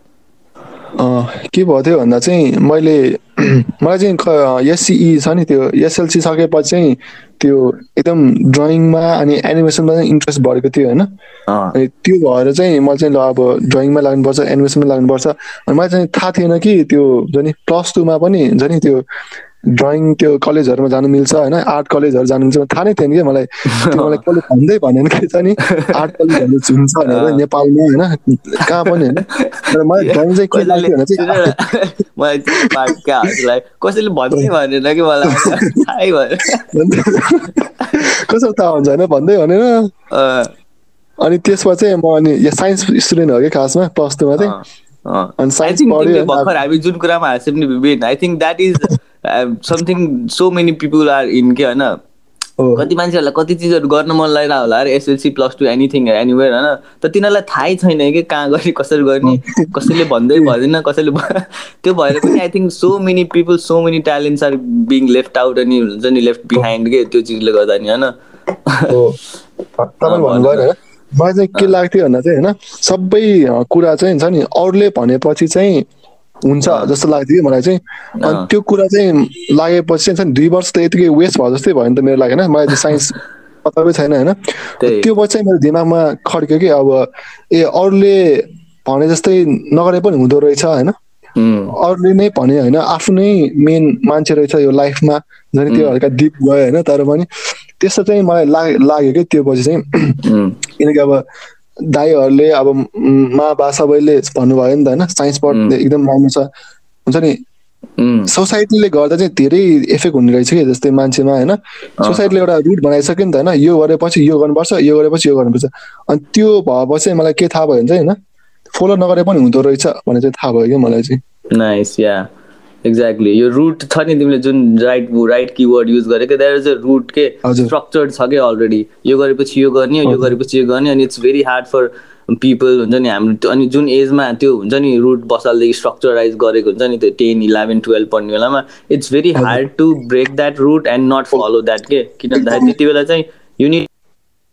के भयो थियो भन्दा चाहिँ मैले मलाई चाहिँ एससिई छ नि त्यो एसएलसी सकेपछि चाहिँ त्यो एकदम ड्रइङमा अनि एनिमेसनमा चाहिँ इन्ट्रेस्ट बढेको थियो होइन। अनि त्यो भएर चाहिँ मैले चाहिँ ल अब ड्रइङमा लाग्नुपर्छ एनिमेसनमा लाग्नुपर्छ। अनि मलाई चाहिँ थाहा थिएन कि त्यो हुन्छ नि प्लस टूमा पनि हुन्छ नि त्यो ड्रइङ त्यो कलेजहरूमा जानु मिल्छ होइन? आर्ट कलेजहरू जानु मिल्छ। थाहा नै थिएन कि मलाई। मलाई कसले भन्दै भनेन कि छ नि? आर्ट कलेजहरू हुन्छ भनेर नेपालमा होइन? कहाँ पनि होइन? तर मलाई ड्रइङ चाहिँ के भने चाहिँ कसैले भन्दै भनेन कि मलाई? कसो थाहा हुन्छ होइन? भन्दै भनेर अँ, अनि त्यसमा चाहिँ म अनि यो साइन्स स्टुडेन्ट हो कि खासमा प्लस टूमा चाहिँ। अनि साइन्स पढ्यो हामी जुन कुरामा हाँस्यौँ नि Viven I think that is something so many people are in के होइन कति मान्छेहरूलाई कति चिजहरू गर्न मन लागिरहेको होला अरे SLC plus two anything anywhere होइन? तर तिनीहरूलाई थाहै छैन कि कहाँ गर्ने कसरी गर्ने कसैले भन्दै भन्दैन कसैले त्यो भएर पनि I think so many people so many talents are being left out अनि हुन्छ नि लेफ्ट बिहाइन्ड के त्यो चिजले गर्दा नि होइन? मलाई चाहिँ के लाग्थ्यो भन्दा चाहिँ होइन सबै कुरा चाहिँ हुन्छ नि अरूले भनेपछि चाहिँ हुन्छ जस्तो लाग्थ्यो कि मलाई चाहिँ। अनि त्यो कुरा चाहिँ लागेपछि चाहिँ दुई वर्ष त यतिकै वेस्ट भयो जस्तै भयो नि त मेरो लागि होइन। मलाई चाहिँ साइन्स पत्ता छैन होइन। त्यो पछि चाहिँ मेरो दिमागमा खड्क्यो कि अब ए अरूले भने जस्तै नगरे पनि हुँदो रहेछ होइन। अरूले नै भने होइन। आफ्नै मेन मान्छे रहेछ यो लाइफमा झन् त्यो हल्का डिप गयो होइन। तर पनि त्यस्तो चाहिँ मलाई लाग- लाग्यो कि त्यो पछि चाहिँ। किनकि अब दाईहरूले अब म- बा सबैले भन्नुभयो नि त होइन साइन्स पढ्ने एकदम राम्रो छ। हुन्छ नि? सोसाइटीले गर्दा चाहिँ धेरै इफेक्ट हुने रहेछ कि जस्तै मान्छेमा होइन। सोसाइटीले एउटा रुट बनाइसक्यो नि त होइन यो गरेपछि यो गर्नुपर्छ यो गरेपछि यो गर्नुपर्छ। अनि त्यो भएपछि मलाई के थाहा भयो भने चाहिँ होइन फलो नगरे पनि हुँदो रहेछ भन्ने चाहिँ थाहा भयो कि मलाई चाहिँ। नाइस या एक्ज्याक्टली यो रुट छ नि तिमीले जुन राइट राइट किवर्ड युज गरेको द्याट इज अ रुट के। स्ट्रक्चर्ड छ कि अलरेडी यो गरेपछि यो गर्ने यो गरेपछि यो गर्ने अनि it's very hard for people हुन्छ नि हाम्रो अनि जुन एजमा त्यो हुन्छ नि रुट बसालदेखि स्ट्रक्चराइज गरेको हुन्छ नि त्यो टेन इलेभेन टुवेल्भ पढ्ने बेलामा it's very hard to break that route and not follow that के किन भन्दाखेरि त्यति बेला चाहिँ युनिट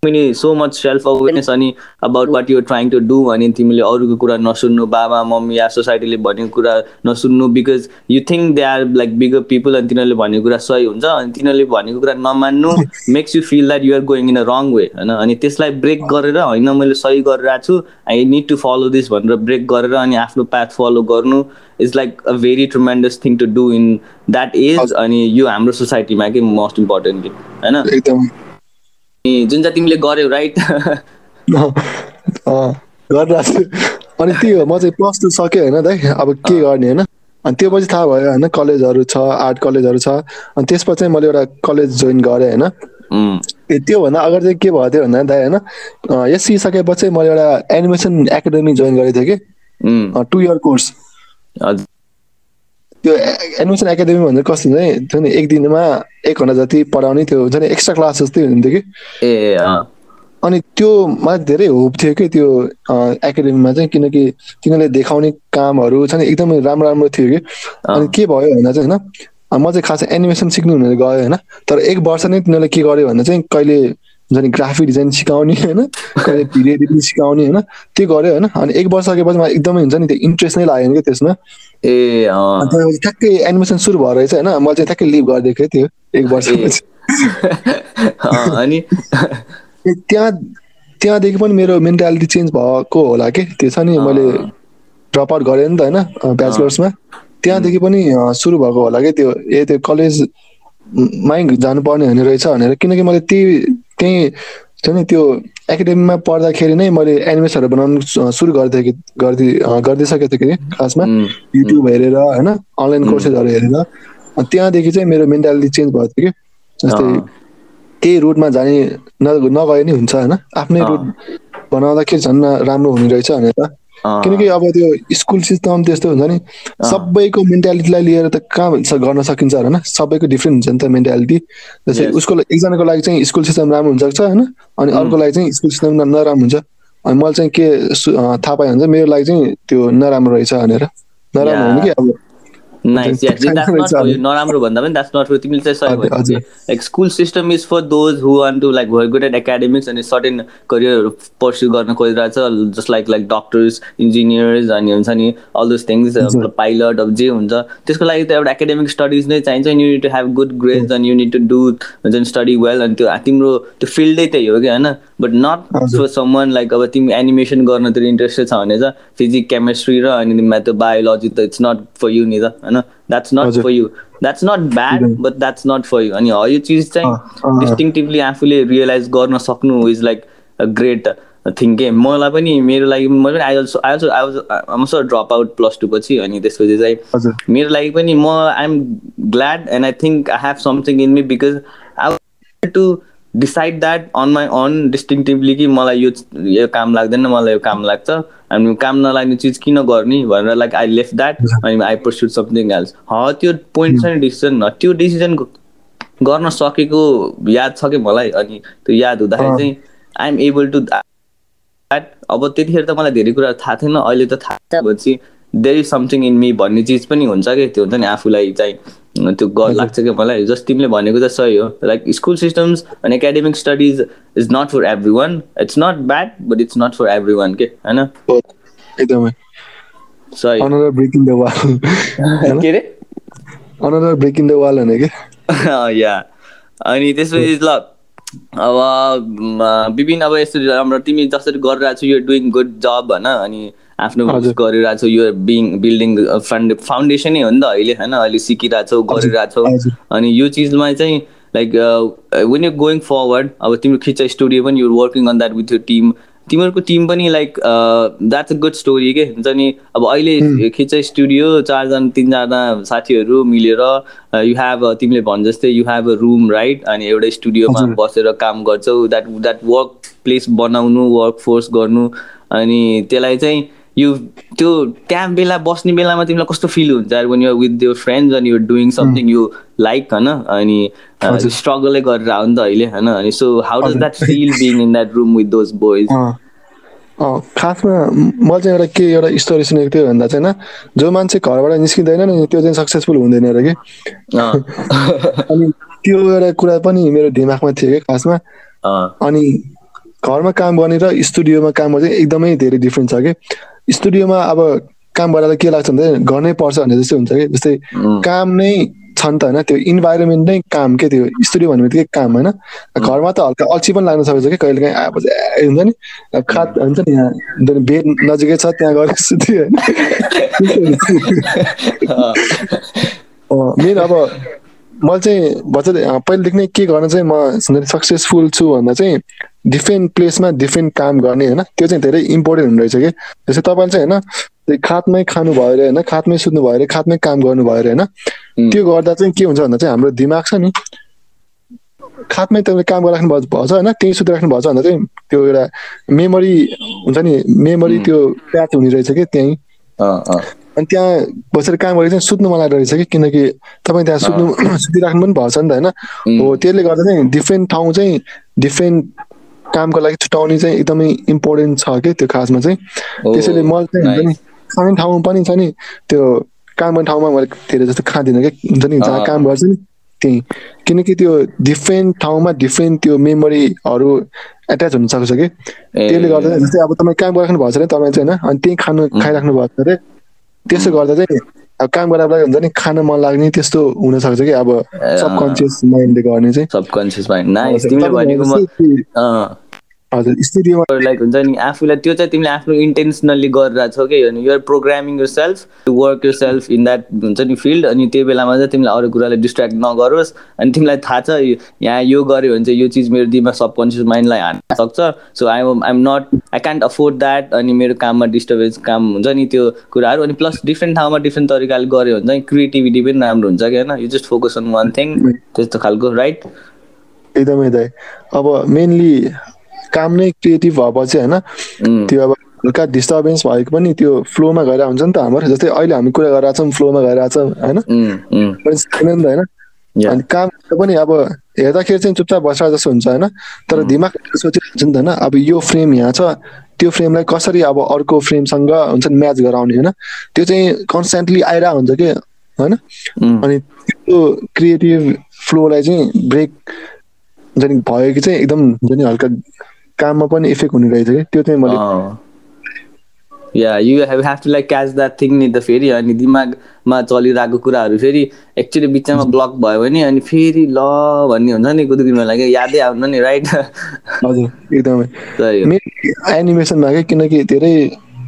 तिमीले सो मच सेल्फ अवेरनेस अनि about what you're trying to do अनि तिमीले अरूको कुरा नसुन्नु बाबा मम्मी या सोसाइटीले भनेको कुरा नसुन्नु because you think they are like bigger people अनि तिनीहरूले भनेको कुरा सही हुन्छ अनि तिनीहरूले भनेको कुरा नमान्नु makes you feel that you're going in a wrong way होइन? अनि त्यसलाई ब्रेक गरेर होइन मैले सही गरिरहेको छु I need to follow this भनेर ब्रेक गरेर अनि आफ्नो पाथ फलो गर्नु is like a very tremendous thing to do in that age अनि यो हाम्रो सोसाइटीमा कि मोस्ट इम्पोर्टेन्टली होइन? जुन चाहिँ तिमीले गर्यौ राइट गरिरहेको छु। अनि त्यही हो म चाहिँ प्लस टू सक्यो होइन दाइ अब के गर्ने होइन? अनि त्यो पछि थाहा भयो होइन कलेजहरू छ आर्ट कलेजहरू छ। अनि त्यसपछि मैले एउटा कलेज जोइन गरेँ होइन। ए त्योभन्दा अगाडि चाहिँ के भएको थियो भन्दा दाइ होइन यस सिकिसकेपछि मैले एउटा एनिमेसन एकाडेमी जोइन गरेको थिएँ कि। टु इयर कोर्स त्यो एनिमेसन एकाडेमी भन्दा कस्तो हुन्छ नि? त्यो नि एक दिनमा एक घन्टा जति पढाउने त्यो हुन्छ नि? एक्स्ट्रा क्लास जस्तै हुन्थ्यो कि? ए अनि त्यो मलाई धेरै होप थियो कि त्यो एकाडेमीमा चाहिँ किनकि तिनीहरूले देखाउने कामहरू छ नि एकदमै राम्रो राम्रो थियो कि। अनि के भयो भन्दा चाहिँ होइन म चाहिँ खास एनिमेसन सिक्नु भनेर गएँ होइन। तर एक वर्ष नै तिनीहरूले के गर्यो भन्दा चाहिँ कहिले हुन्छ नि ग्राफिक डिजाइन सिकाउने होइन कहिले भिडियो एडिटिङ सिकाउने होइन। त्यो गऱ्यो होइन। अनि एक वर्ष सकेपछि मलाई एकदमै हुन्छ नि त्यो इन्ट्रेस्ट नै लागेन क्या त्यसमा। ए अन्त ठ्याक्कै एनिमेसन सुरु भएर रहेछ होइन मैले चाहिँ ठ्याक्कै लिभ गरिदिएको थिएँ त्यो एक वर्षपछि। अँ, अनि? त्यहाँ त्यहाँदेखि पनि मेरो मेन्टालिटी चेन्ज भएको होला कि? त्यो छ नि मैले ड्रप आउट गरेँ नि त होइन ब्याचलर्समा त्यहाँदेखि पनि सुरु भएको होला कि? त्यो ए त्यो कलेज मै जानुपर्ने हुने रहेछ भनेर किनकि मैले त्यही त्यहीँ छ नि त्यो एकाडेमीमा पढ्दाखेरि नै मैले एनिमेसहरू बनाउनु सुरु गरिदिएँ गरिदि अँ, गरिदिइसकेको थिएँ कि खासमा युट्युब हेरेर होइन अनलाइन कोर्सेसहरू हेरेर त्यहाँदेखि चाहिँ मेरो मेन्टालिटी चेन्ज भएको थियो कि। जस्तै। त्यही रुटमा जाने न नगए नि हुन्छ होइन। आफ्नै। रुट बनाउँदाखेरि झन् राम्रो हुने रहेछ भनेर। किनकि अब त्यो स्कुल सिस्टम त्यस्तो हुन्छ नि सबैको मेन्टालिटीलाई लिएर त कहाँ भन्छ गर्न सकिन्छ होइन? सबैको डिफ्रेन्ट हुन्छ नि त मेन्टालिटी जस्तै. उसको एकजनाको लागि चाहिँ स्कुल सिस्टम राम्रो हुन्छ होइन अनि अर्को लागि चाहिँ स्कुल सिस्टम नराम्रो हुन्छ। अनि मैले चाहिँ के थाहा पाएँ भने चाहिँ मेरो लागि चाहिँ त्यो नराम्रो रहेछ भनेर। नराम्रो होइन कि अब? नाइस द्याट्स नट फर नराम्रो भन्दा पनि द्याट्स नट फर तिमीले चाहिँ सही हजुर, भन्यो। हजुर। Like school system is for those who want to like were good at academics अनि सर्टेन करियरहरू पर्स्यु गर्न खोजिरहेछ just like like doctors engineers अनि हुन्छ नि अल दोज थिङ्स पाइलट अब जे हुन्छ। त्यसको लागि त एउटा एकाडेमिक स्टडिज नै चाहिन्छ you need to have good grades अनि यु निड टु डु हुन्छ नि स्टडी वेल अनि त्यो तिम्रो त्यो फिल्डै त्यही हो कि होइन? But not. For someone like अब तिमी एनिमेसन गर्नतिर इन्ट्रेस्टेड छ भने चाहिँ फिजिक केमिस्ट्री र अनि म्याथ बायोलोजी त इट्स नट फर यु नि त होइन? That's not. For you that's not bad but that's not for you अनि यो चिज चाहिँ। डिस्टिङटिभली आफूले रियलाइज गर्न सक्नु is like a great thing के मलाई पनि मेरो लागि म पनि I also I also I was also drop out plus two पछि अनि त्यसपछि चाहिँ मेरो लागि पनि म I am glad and I think I have something in me because I to decide that on my on distinctively कि मलाई यो यो काम लाग्दैन मलाई यो काम लाग्छ। अनि काम नलाग्ने चिज किन गर्ने भनेर लाइक आई लेफ्ट द्याट अनि आई पर्स्युट समथिङ एल्स ह त्यो पोइन्ट छ नि डिसिजन त्यो डिसिजन गर्न सकेको याद छ कि मलाई? अनि त्यो याद हुँदाखेरि। चाहिँ I am able to that अब त्यतिखेर त मलाई धेरै कुरा थाहा थिएन अहिले त थाहा छ भनेपछि there is something in me भन्ने चिज पनि हुन्छ कि? त्यो हुन्छ नि आफूलाई चाहिँ त्यो गर लाग्छ कि मलाई। जस्ट तिमीले भनेको त सही हो। लाइक स्कुल सिस्टम्स अनि academic studies is not for every one it's not bad but it's not for every one के होइन एकदमै। सही। के अरे another break in the wall कि? या अनि त्यसपछि ल अब विभिन्न अब यस्तो राम्रो तिमी जसरी गरिरहेको छौ यो डुइङ गुड जब होइन अनि आफ्नो। गरिरहेको छौ यो बिङ बिल्डिङ फाउन्ड फाउन्डेसनै हो नि त अहिले होइन अहिले सिकिरहेछौ गरिरहेछौ। अनि यो चिजमा चाहिँ like when you going forward अब तिम्रो खिच्चा स्टुडियो पनि you working on that with your team तिमीहरूको टिम पनि like that's a good story के? हुन्छ नि? अब अहिले खिच्चा स्टुडियो चारजना तिनजना साथीहरू मिलेर यु हेभ तिमीले भन् जस्तै you have a room right अनि एउटा स्टुडियोमा। बसेर काम गर्छौ। द्याट द्याट वर्क प्लेस बनाउनु वर्क फोर्स गर्नु। अनि त्यसलाई चाहिँ यु त्यो त्यहाँ बेला बस्ने बेलामा तिमीलाई कस्तो फिल हुन्छ? यार when you're with your friends अनि you're doing something you like होइन? अनि। स्ट्रगलै गरेर आयो नि त अहिले होइन? अनि so how does. That feel being in that room with those boys खासमा म- चाहिँ एउटा के एउटा स्टोरी सुनेको थियो भन्दा चाहिँ होइन? जो मान्छे घरबाट निस्किँदैन नि त्यो चाहिँ सक्सेसफुल हुँदैन अरे कि? अनि त्यो एउटा कुरा पनि मेरो दिमागमा थियो कि खासमा। अनि घरमा काम गर्ने र स्टुडियोमा काम गर्ने एकदमै धेरै डिफ्रेन्ट छ कि? स्टुडियोमा अब काम गर्दा के लाग्छ भने गर्नै पर्छ भन्ने जस्तै हुन्छ कि? जस्तै काम नै छ नि त होइन? त्यो इन्भाइरोमेन्ट नै काम के त्यो स्टुडियो भन्ने बित्तिकै काम होइन? घरमा त हल्का अल्छी पनि लाग्न सक्छ कि? कहिले काहीँ ए हुन्छ नि? अब खात हुन्छ नि यहाँ? नि बेड नजिकै छ त्यहाँ गएर सुत्यो होइन? मेन अब मैले चाहिँ भन्छ पहिलेदेखि नै के गर्न चाहिँ म सक्सेसफुल छु भन्दा चाहिँ डिफ्रेन्ट प्लेसमा डिफ्रेन्ट काम गर्ने होइन? त्यो चाहिँ धेरै इम्पोर्टेन्ट हुने रहेछ कि? जस्तै तपाईँले चाहिँ होइन खातमै खानु भयो अरे होइन खातमै सुत्नु भयो अरे खातमै काम गर्नु भयो अरे होइन? त्यो गर्दा चाहिँ के हुन्छ भन्दा चाहिँ हाम्रो दिमाग छ नि खातमै तपाईँले काम गरिराख्नु भएको भएछ होइन? त्यहीँ सुतिराख्नु भएको छ भन्दा चाहिँ त्यो एउटा मेमोरी हुन्छ नि मेमोरी त्यो प्याच हुने रहेछ कि त्यहीँ। अनि त्यहाँ बसेर काम गरेर चाहिँ सुत्नु मलाई रहेछ कि? किनकि तपाईँ त्यहाँ सुत्नु सुतिराख्नु पनि भएको छ नि त होइन? हो त्यसले गर्दा चाहिँ डिफ्रेन्ट ठाउँ चाहिँ डिफ्रेन्ट कामको लागि छुट्याउने चाहिँ एकदमै इम्पोर्टेन्ट छ कि त्यो खासमा चाहिँ। त्यसैले मैले चाहिँ हुन्छ नि खाने ठाउँ पनि छ नि त्यो काम गर्ने ठाउँमा मैले धेरै जस्तो खाँदिनँ कि हुन्छ नि जहाँ काम गर्छ नि त्यही। किनकि त्यो डिफ्रेन्ट ठाउँमा डिफ्रेन्ट त्यो मेमोरीहरू एट्याच हुन सक्छ कि। त्यसले गर्दा जस्तै अब तपाईँ काम गरिराख्नु भएको छ अरे तपाईँ चाहिँ होइन अनि त्यही खानु खाइराख्नु भएको छ अरे त्यसो गर्दा चाहिँ अब काम गर्दा हुन्छ नि खान मन लाग्ने त्यस्तो हुनसक्छ कि अब सबकन्सियस माइन्डले गर्ने चाहिँ। सबकन्सियस माइन्ड हजुर स्टुडियोमा लाइक हुन्छ नि आफूलाई त्यो चाहिँ तिमीले आफ्नो इन्टेन्सनली गरिरहेको छौ कि? अनि you're programming your self to work your self in that हुन्छ नि फिल्ड अनि त्यो बेलामा चाहिँ तिमीलाई अरू कुराले डिस्ट्र्याक्ट नगरोस्। अनि तिमीलाई थाहा छ यहाँ यो गऱ्यो भने चाहिँ यो चिज मेरो दिमाग सबकन्सियस माइन्डलाई हान्न सक्छ। So I I'm not I can't afford that अनि मेरो काममा डिस्टर्बेन्स काम हुन्छ नि त्यो कुराहरू। अनि प्लस डिफ्रेन्ट ठाउँमा डिफ्रेन्ट तरिकाले गऱ्यो भने चाहिँ क्रिएटिभिटी पनि राम्रो हुन्छ कि होइन? You just focus on one thing त्यस्तो खालको राइट एकदमै दाइ अब मेनली काम नै क्रिएटिभ भएपछि होइन त्यो अब हल्का डिस्टर्बेन्स भएको पनि त्यो फ्लोमा गएर हुन्छ नि त हाम्रो जस्तै अहिले हामी कुरा गरिरहेको छौँ फ्लोमा गइरहेको छौँ होइन? छैन नि त होइन? अनि काम पनि अब हेर्दाखेरि चाहिँ चुपचाप बसेर जस्तो हुन्छ होइन? तर दिमाग सोचिरहेको हुन्छ नि त होइन? अब यो फ्रेम यहाँ छ त्यो फ्रेमलाई कसरी अब अर्को फ्रेमसँग हुन्छ नि म्याच गराउने होइन? त्यो चाहिँ कन्सटेन्टली आइरहेको हुन्छ कि? होइन? अनि त्यो क्रिएटिभ फ्लोलाई चाहिँ ब्रेक हुन्छ नि भयो कि चाहिँ एकदम हुन्छ नि हल्का काममा पनि इफेक्ट हुने रहेछ कि? त्यो चाहिँ मैले yeah you have have to like catch that thing नि त फेरि अनि दिमागमा चलिरहेको कुराहरू फेरि एक्चुली बिचमा ब्लक भयो भने अनि फेरि ल भन्ने हुन्छ नि कुदुकिनमा लागि यादै आउनु नि राइट हजुर एकदमै। एनिमेसनमा क्या किनकि धेरै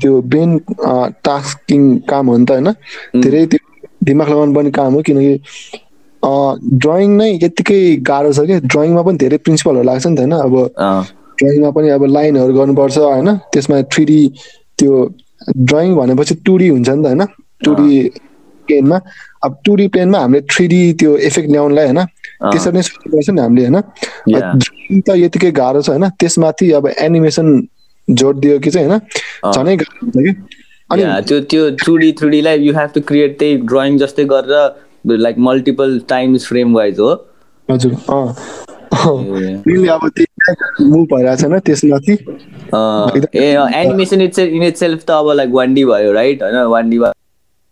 त्यो ब्रेन टास्किङ काम हो नि त होइन? धेरै त्यो दिमाग लगाउनु पर्ने काम हो किनकि ड्रइङ नै यत्तिकै गाह्रो छ कि? ड्रइङमा पनि धेरै प्रिन्सिपलहरू लाग्छ नि त होइन? अब ड्रइङमा पनि अब लाइनहरू गर्नुपर्छ होइन? त्यसमा थ्री त्यो ड्रइङ भनेपछि टु हुन्छ नि त होइन? टु प्लेनमा। अब टु प्लेनमा हामीले थ्री त्यो इफेक्ट ल्याउनलाई होइन? त्यसरी नै सोच्नुपर्छ नि हामीले होइन? ड्रइङ त यतिकै गाह्रो छ होइन? त्यसमाथि अब एनिमेसन जोड दियो कि चाहिँ होइन? झनै गाह्रो हुन्छ कि? अनि त्यो त्यो two D three you have to create त्यही ड्रइङ जस्तै गरेर like multiple times frame wise हो। हजुर। अब त्यही मुभ भइरहेको छैन त्यसमाथि a animation it's in it self त अब लाइक वान डी भयो राइट होइन वान डी भयो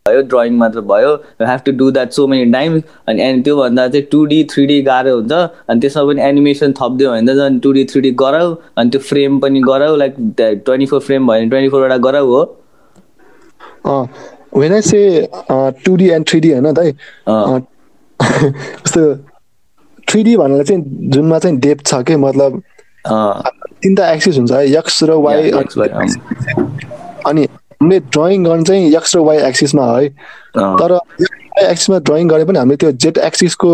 ड्रइङ मात्र भयो। You have to do that so many times अनि एन्ड त्योभन्दा चाहिँ टु डी थ्री डी गाह्रो हुन्छ। अनि त्यसमा पनि एनिमेसन थपिदियो भने त झन् टु डी थ्री डी गराउ। अनि त्यो फ्रेम पनि गराउ लाइक ट्वेन्टी फोर फ्रेम भयो भने ट्वेन्टी फोरवटा गराउ हो। When I say two D and three D होइन दाइ जस्तो थ्री डी भनेर चाहिँ जुनमा चाहिँ डेप छ कि? मतलब तिनवटा एक्सिस हुन्छ है यक्स र वाइ अनि हामीले ड्रइङ गर्ने चाहिँ यक्स र वाइ एक्सिसमा है तर एक्सिसमा ड्रइङ गरे पनि हामीले त्यो जेट एक्सिसको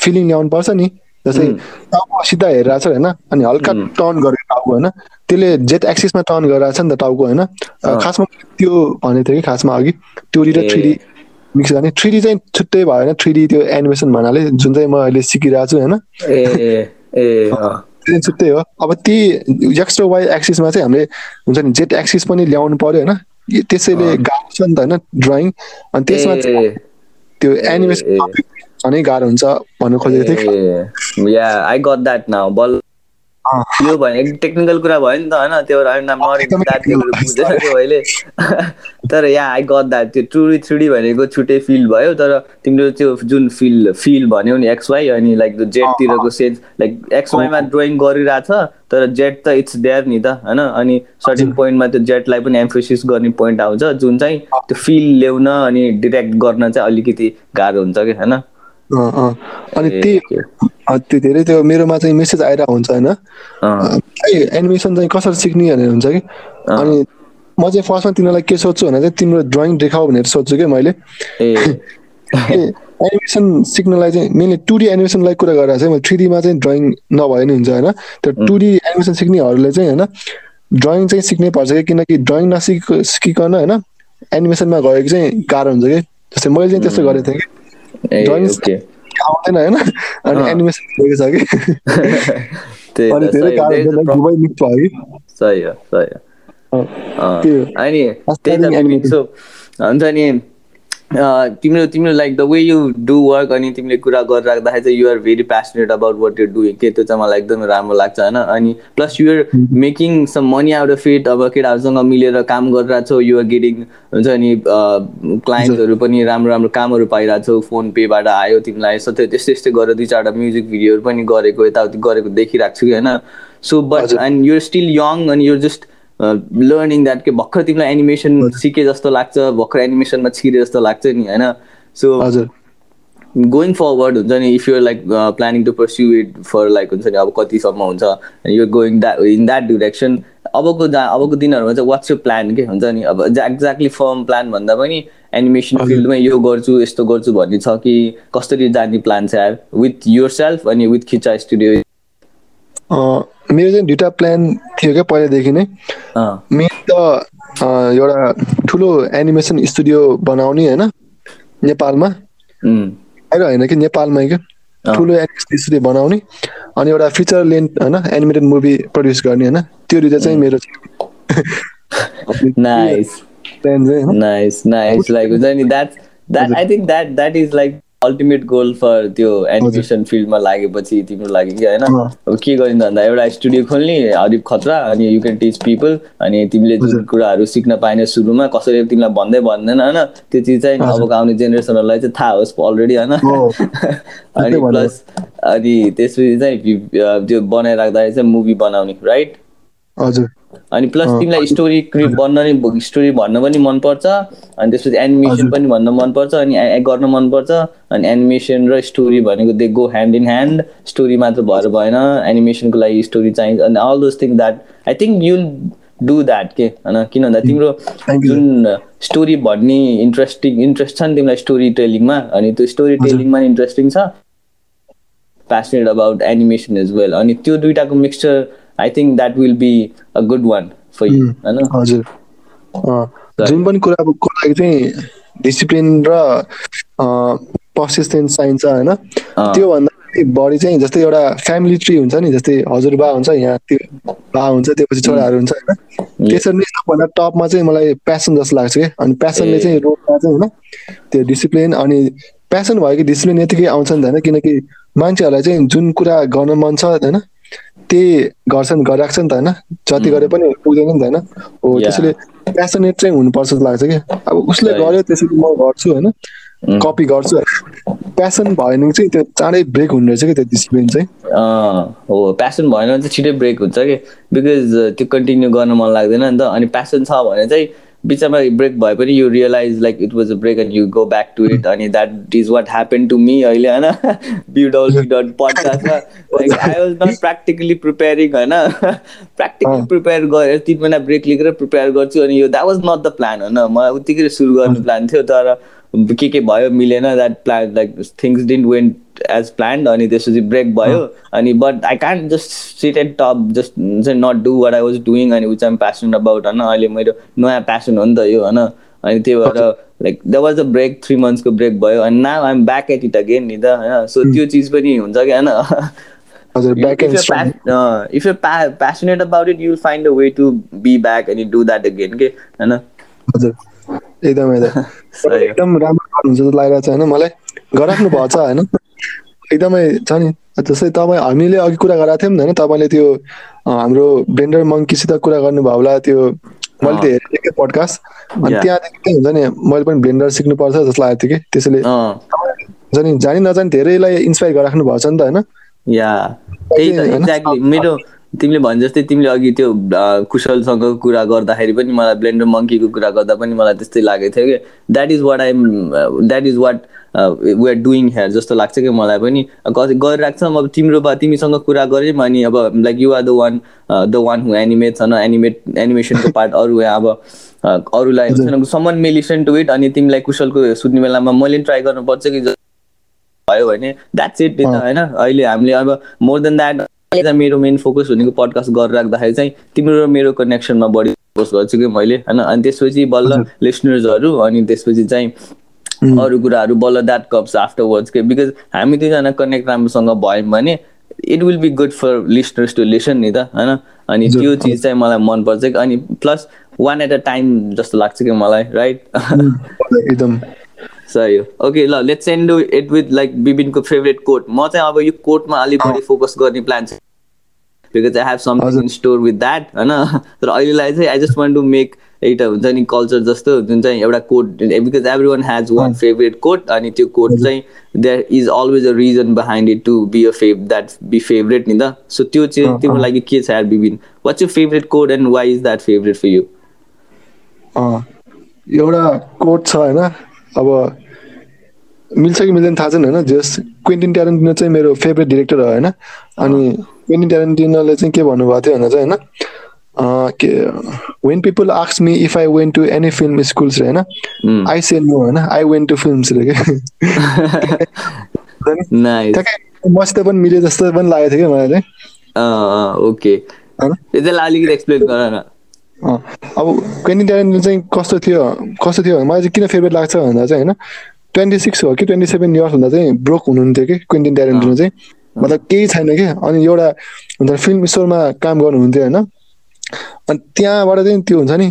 फिलिङ ल्याउनु पर्छ नि। जस्तै टाउको सिधा हेरिरहेको छ होइन अनि हल्का टर्न गरेर टाउको होइन। त्यसले जेट एक्सिसमा टर्न गरिरहेको छ नि त टाउको होइन। खासमा त्यो भनेको थियो कि खासमा अघि टु डी र थ्री डी मिक्स गर्ने थ्री डी चाहिँ छुट्टै भयो होइन थ्री डी त्यो एनिमेसन भन्नाले जुन चाहिँ म अहिले सिकिरहेको छु होइन छुट्टै हो। अब ती एक्स र वाइ एक्सिसमा चाहिँ हामीले हुन्छ नि जेट एक्सिस पनि ल्याउनु पर्यो होइन? त्यसैले गाह्रो छ नि त होइन ड्रइङ अनि त्यसमा त्यो एनिमेसन झनै गाह्रो हुन्छ भन्नु खोजेको थिएँ आई गट द्याट नाउ बल यो भने टेक्निकल कुरा भयो नि त होइन? त्यो बुझेन अहिले तर यहाँ आई गट द्याट त्यो टु डी थ्री डी भनेको छुट्टै फिल भयो तर तिम्रो त्यो जुन फिल फिल भन्यो नि एक्स वाइ अनि लाइक जेटतिरको सेन्स लाइक एक्स वाइमा ड्रइङ गरिरहेछ तर जेट त इट्स देयर नि त होइन? अनि सर्टिन पोइन्टमा त्यो जेटलाई पनि एम्फोसिस गर्ने पोइन्ट आउँछ जुन चाहिँ त्यो फिल ल्याउन अनि डिरेक्ट गर्न चाहिँ अलिकति गाह्रो हुन्छ कि होइन? अनि त्यही त्यो धेरै त्यो मेरोमा चाहिँ मेसेज आइरहेको हुन्छ होइन। एनिमेसन चाहिँ कसरी सिक्ने भनेर हुन्छ कि? अनि म चाहिँ फर्स्टमा तिनीहरूलाई के सोध्छु भने चाहिँ तिम्रो ड्रइङ देखाऊ भनेर सोध्छु कि मैले। एनिमेसन सिक्नलाई चाहिँ मेनली टु डी एनिमेसनलाई कुरा गरेर चाहिँ मैले थ्री डीमा चाहिँ ड्रइङ नभए नि हुन्छ होइन। त्यो टु डी एनिमेसन सिक्नेहरूले चाहिँ होइन ड्रइङ चाहिँ सिक्नै पर्छ कि? किनकि ड्रइङ नसिक सिकिकन होइन एनिमेसनमा गयो कि चाहिँ गाह्रो हुन्छ कि? जस्तै मैले चाहिँ त्यस्तो गरेको थिएँ कि। आउँदैन होइन अनि एनिमेसन गरेको छ कि अनि धेरै गाह्रो मिक्स भयो कि सही हो सही हो अनि त्यही त हुन्छ नि तिम्रो तिम्रो like the way you do work अनि तिमीले कुरा गरिराख्दाखेरि चाहिँ you're very passionate about what you doing के त्यो चाहिँ मलाई एकदमै राम्रो लाग्छ होइन? अनि plus you're making some money out of it अब केटाहरूसँग मिलेर काम गरिरहेको छौ युआर गेटिङ हुन्छ नि क्लाइन्टहरू पनि राम्रो राम्रो कामहरू पाइरहेको छौ फोन पेबाट आयो तिमीलाई सधैँ त्यस्तै त्यस्तै गरेर दुई चारवटा म्युजिक भिडियोहरू पनि गरेको यताउति गरेको देखिरहेको छु कि होइन? So but. And you're still young अनि युर जस्ट लर्निङ द्याट के भर्खर तिमीलाई एनिमेसन सिके जस्तो लाग्छ भर्खर एनिमेसनमा छिरे जस्तो लाग्छ नि होइन? सो हजुर। गोइङ फरवर्ड हुन्छ नि if you're like planning to pursue it for like हुन्छ नि अब कतिसम्म हुन्छ you're going that in that direction अबको जा अबको दिनहरूमा चाहिँ वाट्स यु प्लान के हुन्छ नि? अब एक्ज्याक्टली फर्म प्लान भन्दा पनि एनिमेसन फिल्डमै यो गर्छु यस्तो गर्छु भन्ने छ कि कसरी जाने प्लान छ विथ युर सेल्फ अनि विथ खिचा स्टुडियो मेरो चाहिँ दुइटा प्लान थियो क्या पहिलादेखि नै। मेरो त एउटा ठुलो एनिमेसन स्टुडियो बनाउने होइन नेपालमा। बाहिर होइन कि नेपालमै क्या। ठुलो एनिमेसन स्टुडियो बनाउने अनि एउटा फिचर लेन्थ होइन एनिमेटेड मुभी प्रड्युस गर्ने होइन। त्यो दुइटा चाहिँ मेरो नाइस नाइस नाइस लाइक हुन्छ नि that that I think that that is like ultimate goal for त्यो एनिमेसन फिल्डमा लागेपछि तिम्रो लागि कि होइन। अब के गरिन्छ भन्दा एउटा स्टुडियो खोल्ने हरिफ खतरा अनि यु क्यान टिच पिपल अनि तिमीले जुन। कुराहरू सिक्न पाएन सुरुमा कसरी तिमीलाई भन्दै भन्दैन होइन त्यो चिज चाहिँ। अबको आउने जेनेरेसनहरूलाई चाहिँ थाहा होस् अलरेडी होइन। अनि। प्लस अनि त्यसपछि चाहिँ त्यो बनाइराख्दाखेरि चाहिँ मुभी बनाउने राइट हजुर अनि प्लस तिमीलाई स्टोरी क्रिप बन्न नि स्टोरी भन्न पनि मनपर्छ अनि त्यसपछि एनिमेसन। पनि भन्न मनपर्छ अनि गर्न मनपर्छ अनि एनिमेसन र स्टोरी भनेको they go hand in hand story मात्र भएर भएन एनिमेसनको लागि स्टोरी चाहिन्छ अनि all those thing that I think you'll do that के होइन? किन भन्दा तिम्रो Thank you, जुन स्टोरी भन्ने इन्ट्रेस्टिङ इन्ट्रेस्ट छ नि तिमीलाई स्टोरी टेलिङमा अनि त्यो स्टोरी टेलिङमा इन्ट्रेस्टिङ छ? Passionate about animation as well अनि त्यो दुइटाको mixture I think that will be a good one for you होइन हजुर. जुन पनि कुराको लागि चाहिँ डिसिप्लिन र पर्सिस्टेन्स चाहिन्छ होइन? त्योभन्दा बढी चाहिँ जस्तै एउटा फ्यामिली ट्री हुन्छ नि जस्तै हजुरबा हुन्छ यहाँ त्यो बा हुन्छ त्योपछि छोराहरू हुन्छ होइन? त्यसरी नै सबभन्दा टपमा चाहिँ मलाई प्यासन जस्तो लाग्छ कि? अनि प्यासनले। चाहिँ रोडमा चाहिँ होइन? त्यो डिसिप्लिन अनि प्यासन भयो कि डिसिप्लिन यतिकै आउँछ नि त होइन? किनकि मान्छेहरूलाई चाहिँ जुन कुरा गर्न मन छ होइन? त्यही गर्छन् गरिरहेको छ नि त होइन? जति गरे पनि पुग्दैन नि त होइन? हो. त्यसैले प्यासनेट चाहिँ हुनुपर्छ जस्तो लाग्छ कि। अब उसले. गर्यो त्यसरी म गर्छु होइन. कपी गर्छु। प्यासन भयो भने चाहिँ त्यो चाँडै ब्रेक हुने रहेछ कि त्यो डिसिप्लिन चाहिँ। हो। प्यासन भएन भने चाहिँ छिटै ब्रेक हुन्छ कि? बिकज त्यो कन्टिन्यू गर्न मन लाग्दैन नि त। अनि प्यासन छ भने चाहिँ बिचमा ब्रेक भए पनि you realise like it was a break and you go back to it अनि that is what happen to me अहिले होइन बिउडल बिउडल पडकास्टमा like I was not practically preparing होइन प्र्याक्टिकली प्रिपेयर गरेर तिन महिना ब्रेक लिएर प्रिपेयर गर्छु अनि यो that was not the plan होइन मलाई उत्तिकै सुरु गर्ने प्लान थियो तर के के भयो मिलेन that plan like things didn't went as planned अनि त्यसपछि ब्रेक भयो अनि but I can't just sit and stop just चाहिँ not do what I was doing अनि विच आम प्यासन अबाउट होइन। अहिले मेरो नयाँ प्यासन हो नि त यो होइन। अनि त्यही भएर like the was a break three मन्थ्सको break भयो अनि now I'm back at it again नि त होइन। सो त्यो चिज पनि हुन्छ कि होइन। Back and pa- passionate about it, you'll find a way to be back and you do that again. Okay, होइन। हजुर। एकदम एकदम। राम्रो गर्नुहुन्छ जस्तो लागिरहेको छ होइन मलाई। गराख्नु भएको छ होइन। एकदमै छ नि। जस्तै तपाईँ हामीले अघि कुरा गरेको थियौँ नि होइन तपाईँले त्यो हाम्रो ब्लेन्डर मङ्कीसित कुरा गर्नुभयो होला त्यो मैले त्यो हेरेको थिएँ पडकास्ट अनि. त्यहाँदेखि चाहिँ हुन्छ नि मैले पनि ब्लेन्डर सिक्नुपर्छ जस्तो लागेको थियो कि। त्यसैले अँ। हुन्छ नि जानी नजानी धेरैलाई इन्सपायर गराख्नु भएको छ नि त होइन। होइन? तिमीले भने जस्तै तिमीले अघि त्यो कुशलसँग कुरा गर्दाखेरि पनि मलाई ब्लेन्डर मङ्कीको कुरा गर्दा पनि मलाई त्यस्तै लागेको थियो कि। That is what I'm that is what we are doing here जस्तो लाग्छ कि मलाई पनि। कति गरिरहेको छ अब तिम्रो बा तिमीसँग कुरा गरेँ अनि अब like you are the one the one who animate छैन एनिमेट एनिमेसनको पार्ट अरू अब अरूलाई someone may listen to it अनि तिमीलाई कुशलको सुत्ने बेलामा मैले ट्राई गर्नुपर्छ कि भयो भने। द्याट्स इट होइन? अहिले हामीले अब मोर देन द्याट मेरो मेन फोकस भनेको पडकास्ट गरिराख्दाखेरि चाहिँ तिम्रो र मेरो कनेक्सनमा बढी फोकस गर्छु कि मैले होइन? अनि त्यसपछि बल्ल लिसनर्सहरू अनि त्यसपछि चाहिँ अरू कुराहरू बल्ल द्याट कप्स आफ्टर वर्ड्स के? बिकज हामी दुईजना कनेक्ट राम्रोसँग भयौँ भने it will be good for listeners to listen नि त होइन? अनि त्यो चिज चाहिँ मलाई मनपर्छ कि अनि plus one at a time जस्तो लाग्छ कि मलाई राइट एकदम। सही हो। ओके ल let's end it with like बिबिनको favourite quote म चाहिँ अब यो कोटमा अलिक बढी फोकस गर्ने प्लान छ। Because I have something in store with that होइन? तर अहिलेलाई चाहिँ I just want to make एउटा हुन्छ नि कल्चर जस्तो जुन चाहिँ एउटा quote because every one has one favourite quote अनि त्यो कोट चाहिँ there is always a reason behind it to be a fav that be favourite नि त? सो त्यो चाहिँ तिम्रो लागि के छ यार Bibin what's you favourite quote and why is that favourite for you एउटा कोट छ होइन? अब मिल्छ कि मिल्दैन थाहा छैन होइन? जस क्विन्टिन ट्यारेन्टिनो चाहिँ मेरो फेभरेट डिरेक्टर हो होइन? अनि क्विन्टिन ट्यारेन्टिनोले चाहिँ के भन्नुभएको थियो भने चाहिँ होइन? के when people आक्स me if I went to any film schools रे होइन? आई से नो होइन? आई वेन टु फिल्म्स रे क्या मसित पनि मिले जस्तो पनि लागेको थियो क्या मलाई चाहिँ। ओके। त्यसलाई अलिकति एक्सप्लेन गर न। अब क्वेन्टिन ट्यारेन्टिनो चाहिँ कस्तो थियो कस्तो थियो मलाई चाहिँ किन फेभरेट लाग्छ भन्दा चाहिँ होइन ट्वेन्टी सिक्स हो कि ट्वेन्टी सेभेन इयर्स हुँदा चाहिँ ब्रोक हुनुहुन्थ्यो कि क्वेन्टिन ट्यारेन्टिनो चाहिँ। मतलब केही छैन कि अनि एउटा हुन्छ फिल्म स्टोरमा काम गर्नुहुन्थ्यो होइन। अनि त्यहाँबाट चाहिँ त्यो हुन्छ नि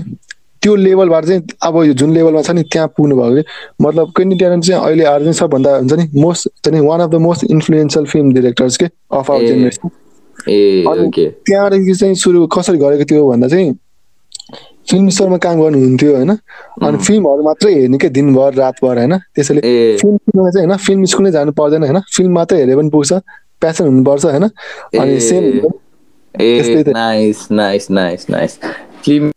त्यो लेभलबाट चाहिँ अब यो जुन लेभलमा छ नि त्यहाँ पुग्नु भयो कि। मतलब क्वेन्टिन ट्यारेन्ट चाहिँ अहिले आएर चाहिँ सबभन्दा हुन्छ नि मोस्ट हुन्छ नि one of the most influential film directors के अफ आवर। जेनेरेसन। ए अनि त्यहाँदेखि चाहिँ सुरु कसरी गरेको थियो भन्दा चाहिँ फिल्म स्टोरमा काम गर्नुहुन्थ्यो होइन? अनि फिल्महरू मात्रै हेर्ने क्या दिनभर रातभर होइन? त्यसैले फिल्म स्कुलमा चाहिँ होइन? फिल्म स्कुल नै जानु पर्दैन होइन? फिल्म मात्रै हेरे पनि पुग्छ प्यासन हुनुपर्छ होइन? अनि। सेम फिल्म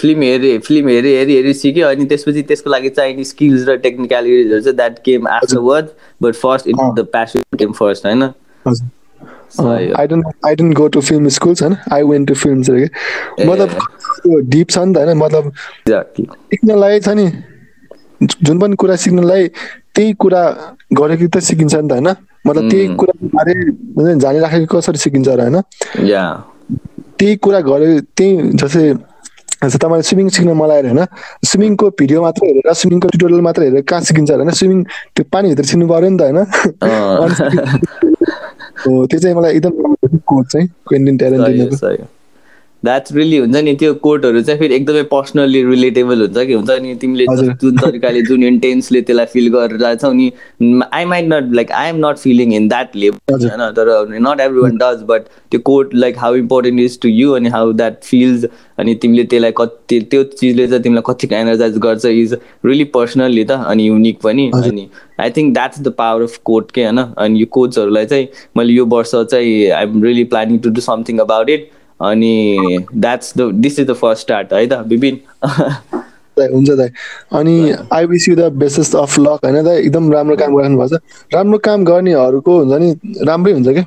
फिल्म हेरेँ फिल्म हेरेँ हेरी हेरी सिक्यो अनि त्यसपछि त्यसको लागि चाहिने स्किल्स र टेक्निकलिटिजहरू चाहिँ that came afterward but first it अँ। द प्यासन केम फर्स्ट होइन। I don't I don't go to film schools होइन आई वेन्ट टु ए। मतलब डिप छ नि त होइन मतलब. सिक्नलाई छ नि। जुन पनि कुरा सिक्नलाई त्यही कुरा गरेको त सिकिन्छ नि त होइन? मतलब त्यही कुरा बारे जानिराखेको कसरी सिकिन्छ र होइन. त्यही कुरा गरे त्यही जस्तै जस्तै तपाईँले स्विमिङ सिक्न मलाई आएर होइन? स्विमिङको भिडियो मात्र हेरेर स्विमिङको ट्युटोरियल मात्र हेरेर कहाँ सिकिन्छ होइन? स्विमिङ त्यो पानीभित्र सिक्नु पऱ्यो नि त होइन। त्यो चाहिँ मलाई एकदम कोच चाहिँ क्वेन्टिन सही द्याट्स रियली हुन्छ नि त्यो कोटहरू चाहिँ फेरि एकदमै पर्सनल्ली रिलेटेबल हुन्छ कि हुन्छ नि तिमीले जुन तरिकाले जुन इन्टेन्सले त्यसलाई फिल गरेर छौ नि I might not like I am not feeling in that level. होइन तर not every one does but त्यो quote like how important is to you अनि हाउ द्याट फिल्स अनि तिमीले त्यसलाई कति त्यो चिजले चाहिँ तिमीलाई कतिको एनर्जाइज गर्छ इज रियली पर्सनल्ली त अनि युनिक पनि। अनि I think that's the power of quote के होइन अनि यो कोचहरूलाई चाहिँ मैले यो वर्ष चाहिँ I am really planning to do something about it अनि that's the this is the first start है त विपिन हुन्छ दाइ। अनि I wish you the best of luck होइन दाइ? एकदम राम्रो काम गरिरहनु भएको छ। राम्रो काम गर्नेहरूको हुन्छ नि राम्रै हुन्छ कि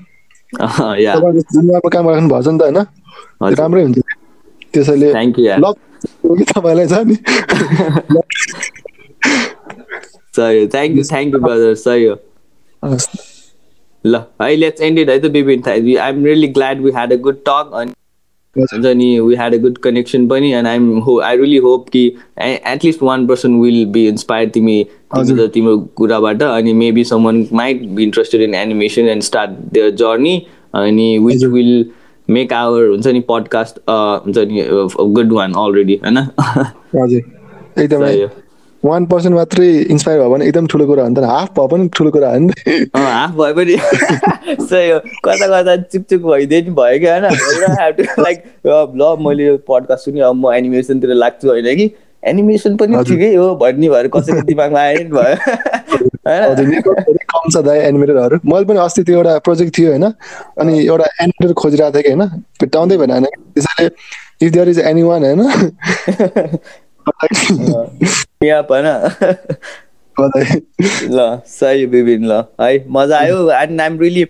या तपाईँले जुन राम्रो काम गरिरहनु भएको छ नि त होइन। राम्रै हुन्छ। त्यसैले you, यार। लक तपाईँलाई छ नि? सही हो। Thank you thank you brother सही हो। ल है लेट्स एन्ड इट है त Bipin I am really glad we had a good talk अनि हुन्छ नि we had a good connection पनि एन्ड आइम हो आई रियली होप कि at least one person will be inspire तिमी तिम्रो कुराबाट अनि maybe someone might be interested in animation and start their journey अनि विच। विल मेक आवर हुन्छ नि पडकास्ट हुन्छ नि गुड वान अलरेडी होइन वान पर्सेन्ट मात्रै इन्सपायर भयो भने एकदम ठुलो कुरा हो नि त। हाफ भयो पनि ठुलो कुरा हो नि त। हाफ भए पनि। सही हो कता कता चुकचुक भइदिए नि भयो कि होइन? लाइक ल मैले यो पडकास्ट सुनि अब म एनिमेसनतिर लाग्छु होइन कि? एनिमेसन पनि। ठिकै हो भन्ने भएर कसैको दिमागमा आयो नि भयो। होइन? कम छ दाइ एनिमेटरहरू मैले पनि अस्ति त्यो एउटा प्रोजेक्ट थियो होइन? अनि एउटा एनिमेटर खोजिरहेको थिएँ कि होइन? भेट्टाउँदै भएन होइन? त्यसैले if there is any one होइन यहाँ। ल सही विभिन्न ल है मजा आयो and I'm really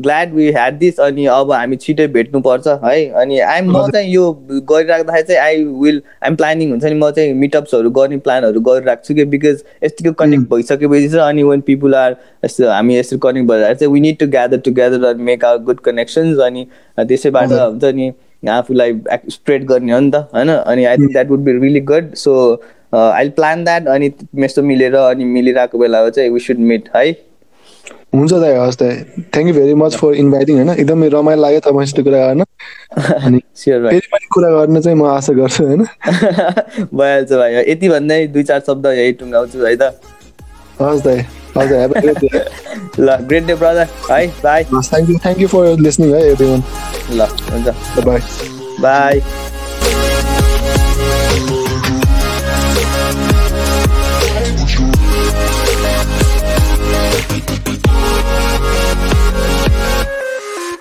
glad we had this अनि अब हामी छिटै भेट्नुपर्छ है अनि आइम म चाहिँ यो गरिराख्दाखेरि चाहिँ आई विल आइम प्लानिङ हुन्छ नि म चाहिँ मिटअप्सहरू गर्ने प्लानहरू गरिरहेको छु कि बिकज यतिको कनेक्ट भइसकेपछि चाहिँ अनि वान पिपुल आर यस्तो हामी यसरी कनेक्ट भएर चाहिँ we need to gather together and make our good connections अनि त्यसैबाट। हुन्छ नि आफूलाई स्प्रेड गर्ने हो नि त होइन अनि I think that would be really good so I plan that अनि यस्तो मिलेर अनि मिलिरहेको बेलामा चाहिँ वी सुड मिट है? हुन्छ दाइ हस् दाइ। Thank you very much for inviting होइन? एकदमै रमाइलो लाग्यो तपाईँसित कुरा गर्न। अनि फेरि पनि कुरा गर्न चाहिँ म आशा गर्छु होइन? भइहाल्छ भाइ। यति भन्दै दुई चार शब्द यही टुङ्गाउँछु है त? हस् दाइ। दाइ ल ग्रेट डे ब्रदर है bye thank you thank you for listening है एभ्री वान ल हुन्छ। By by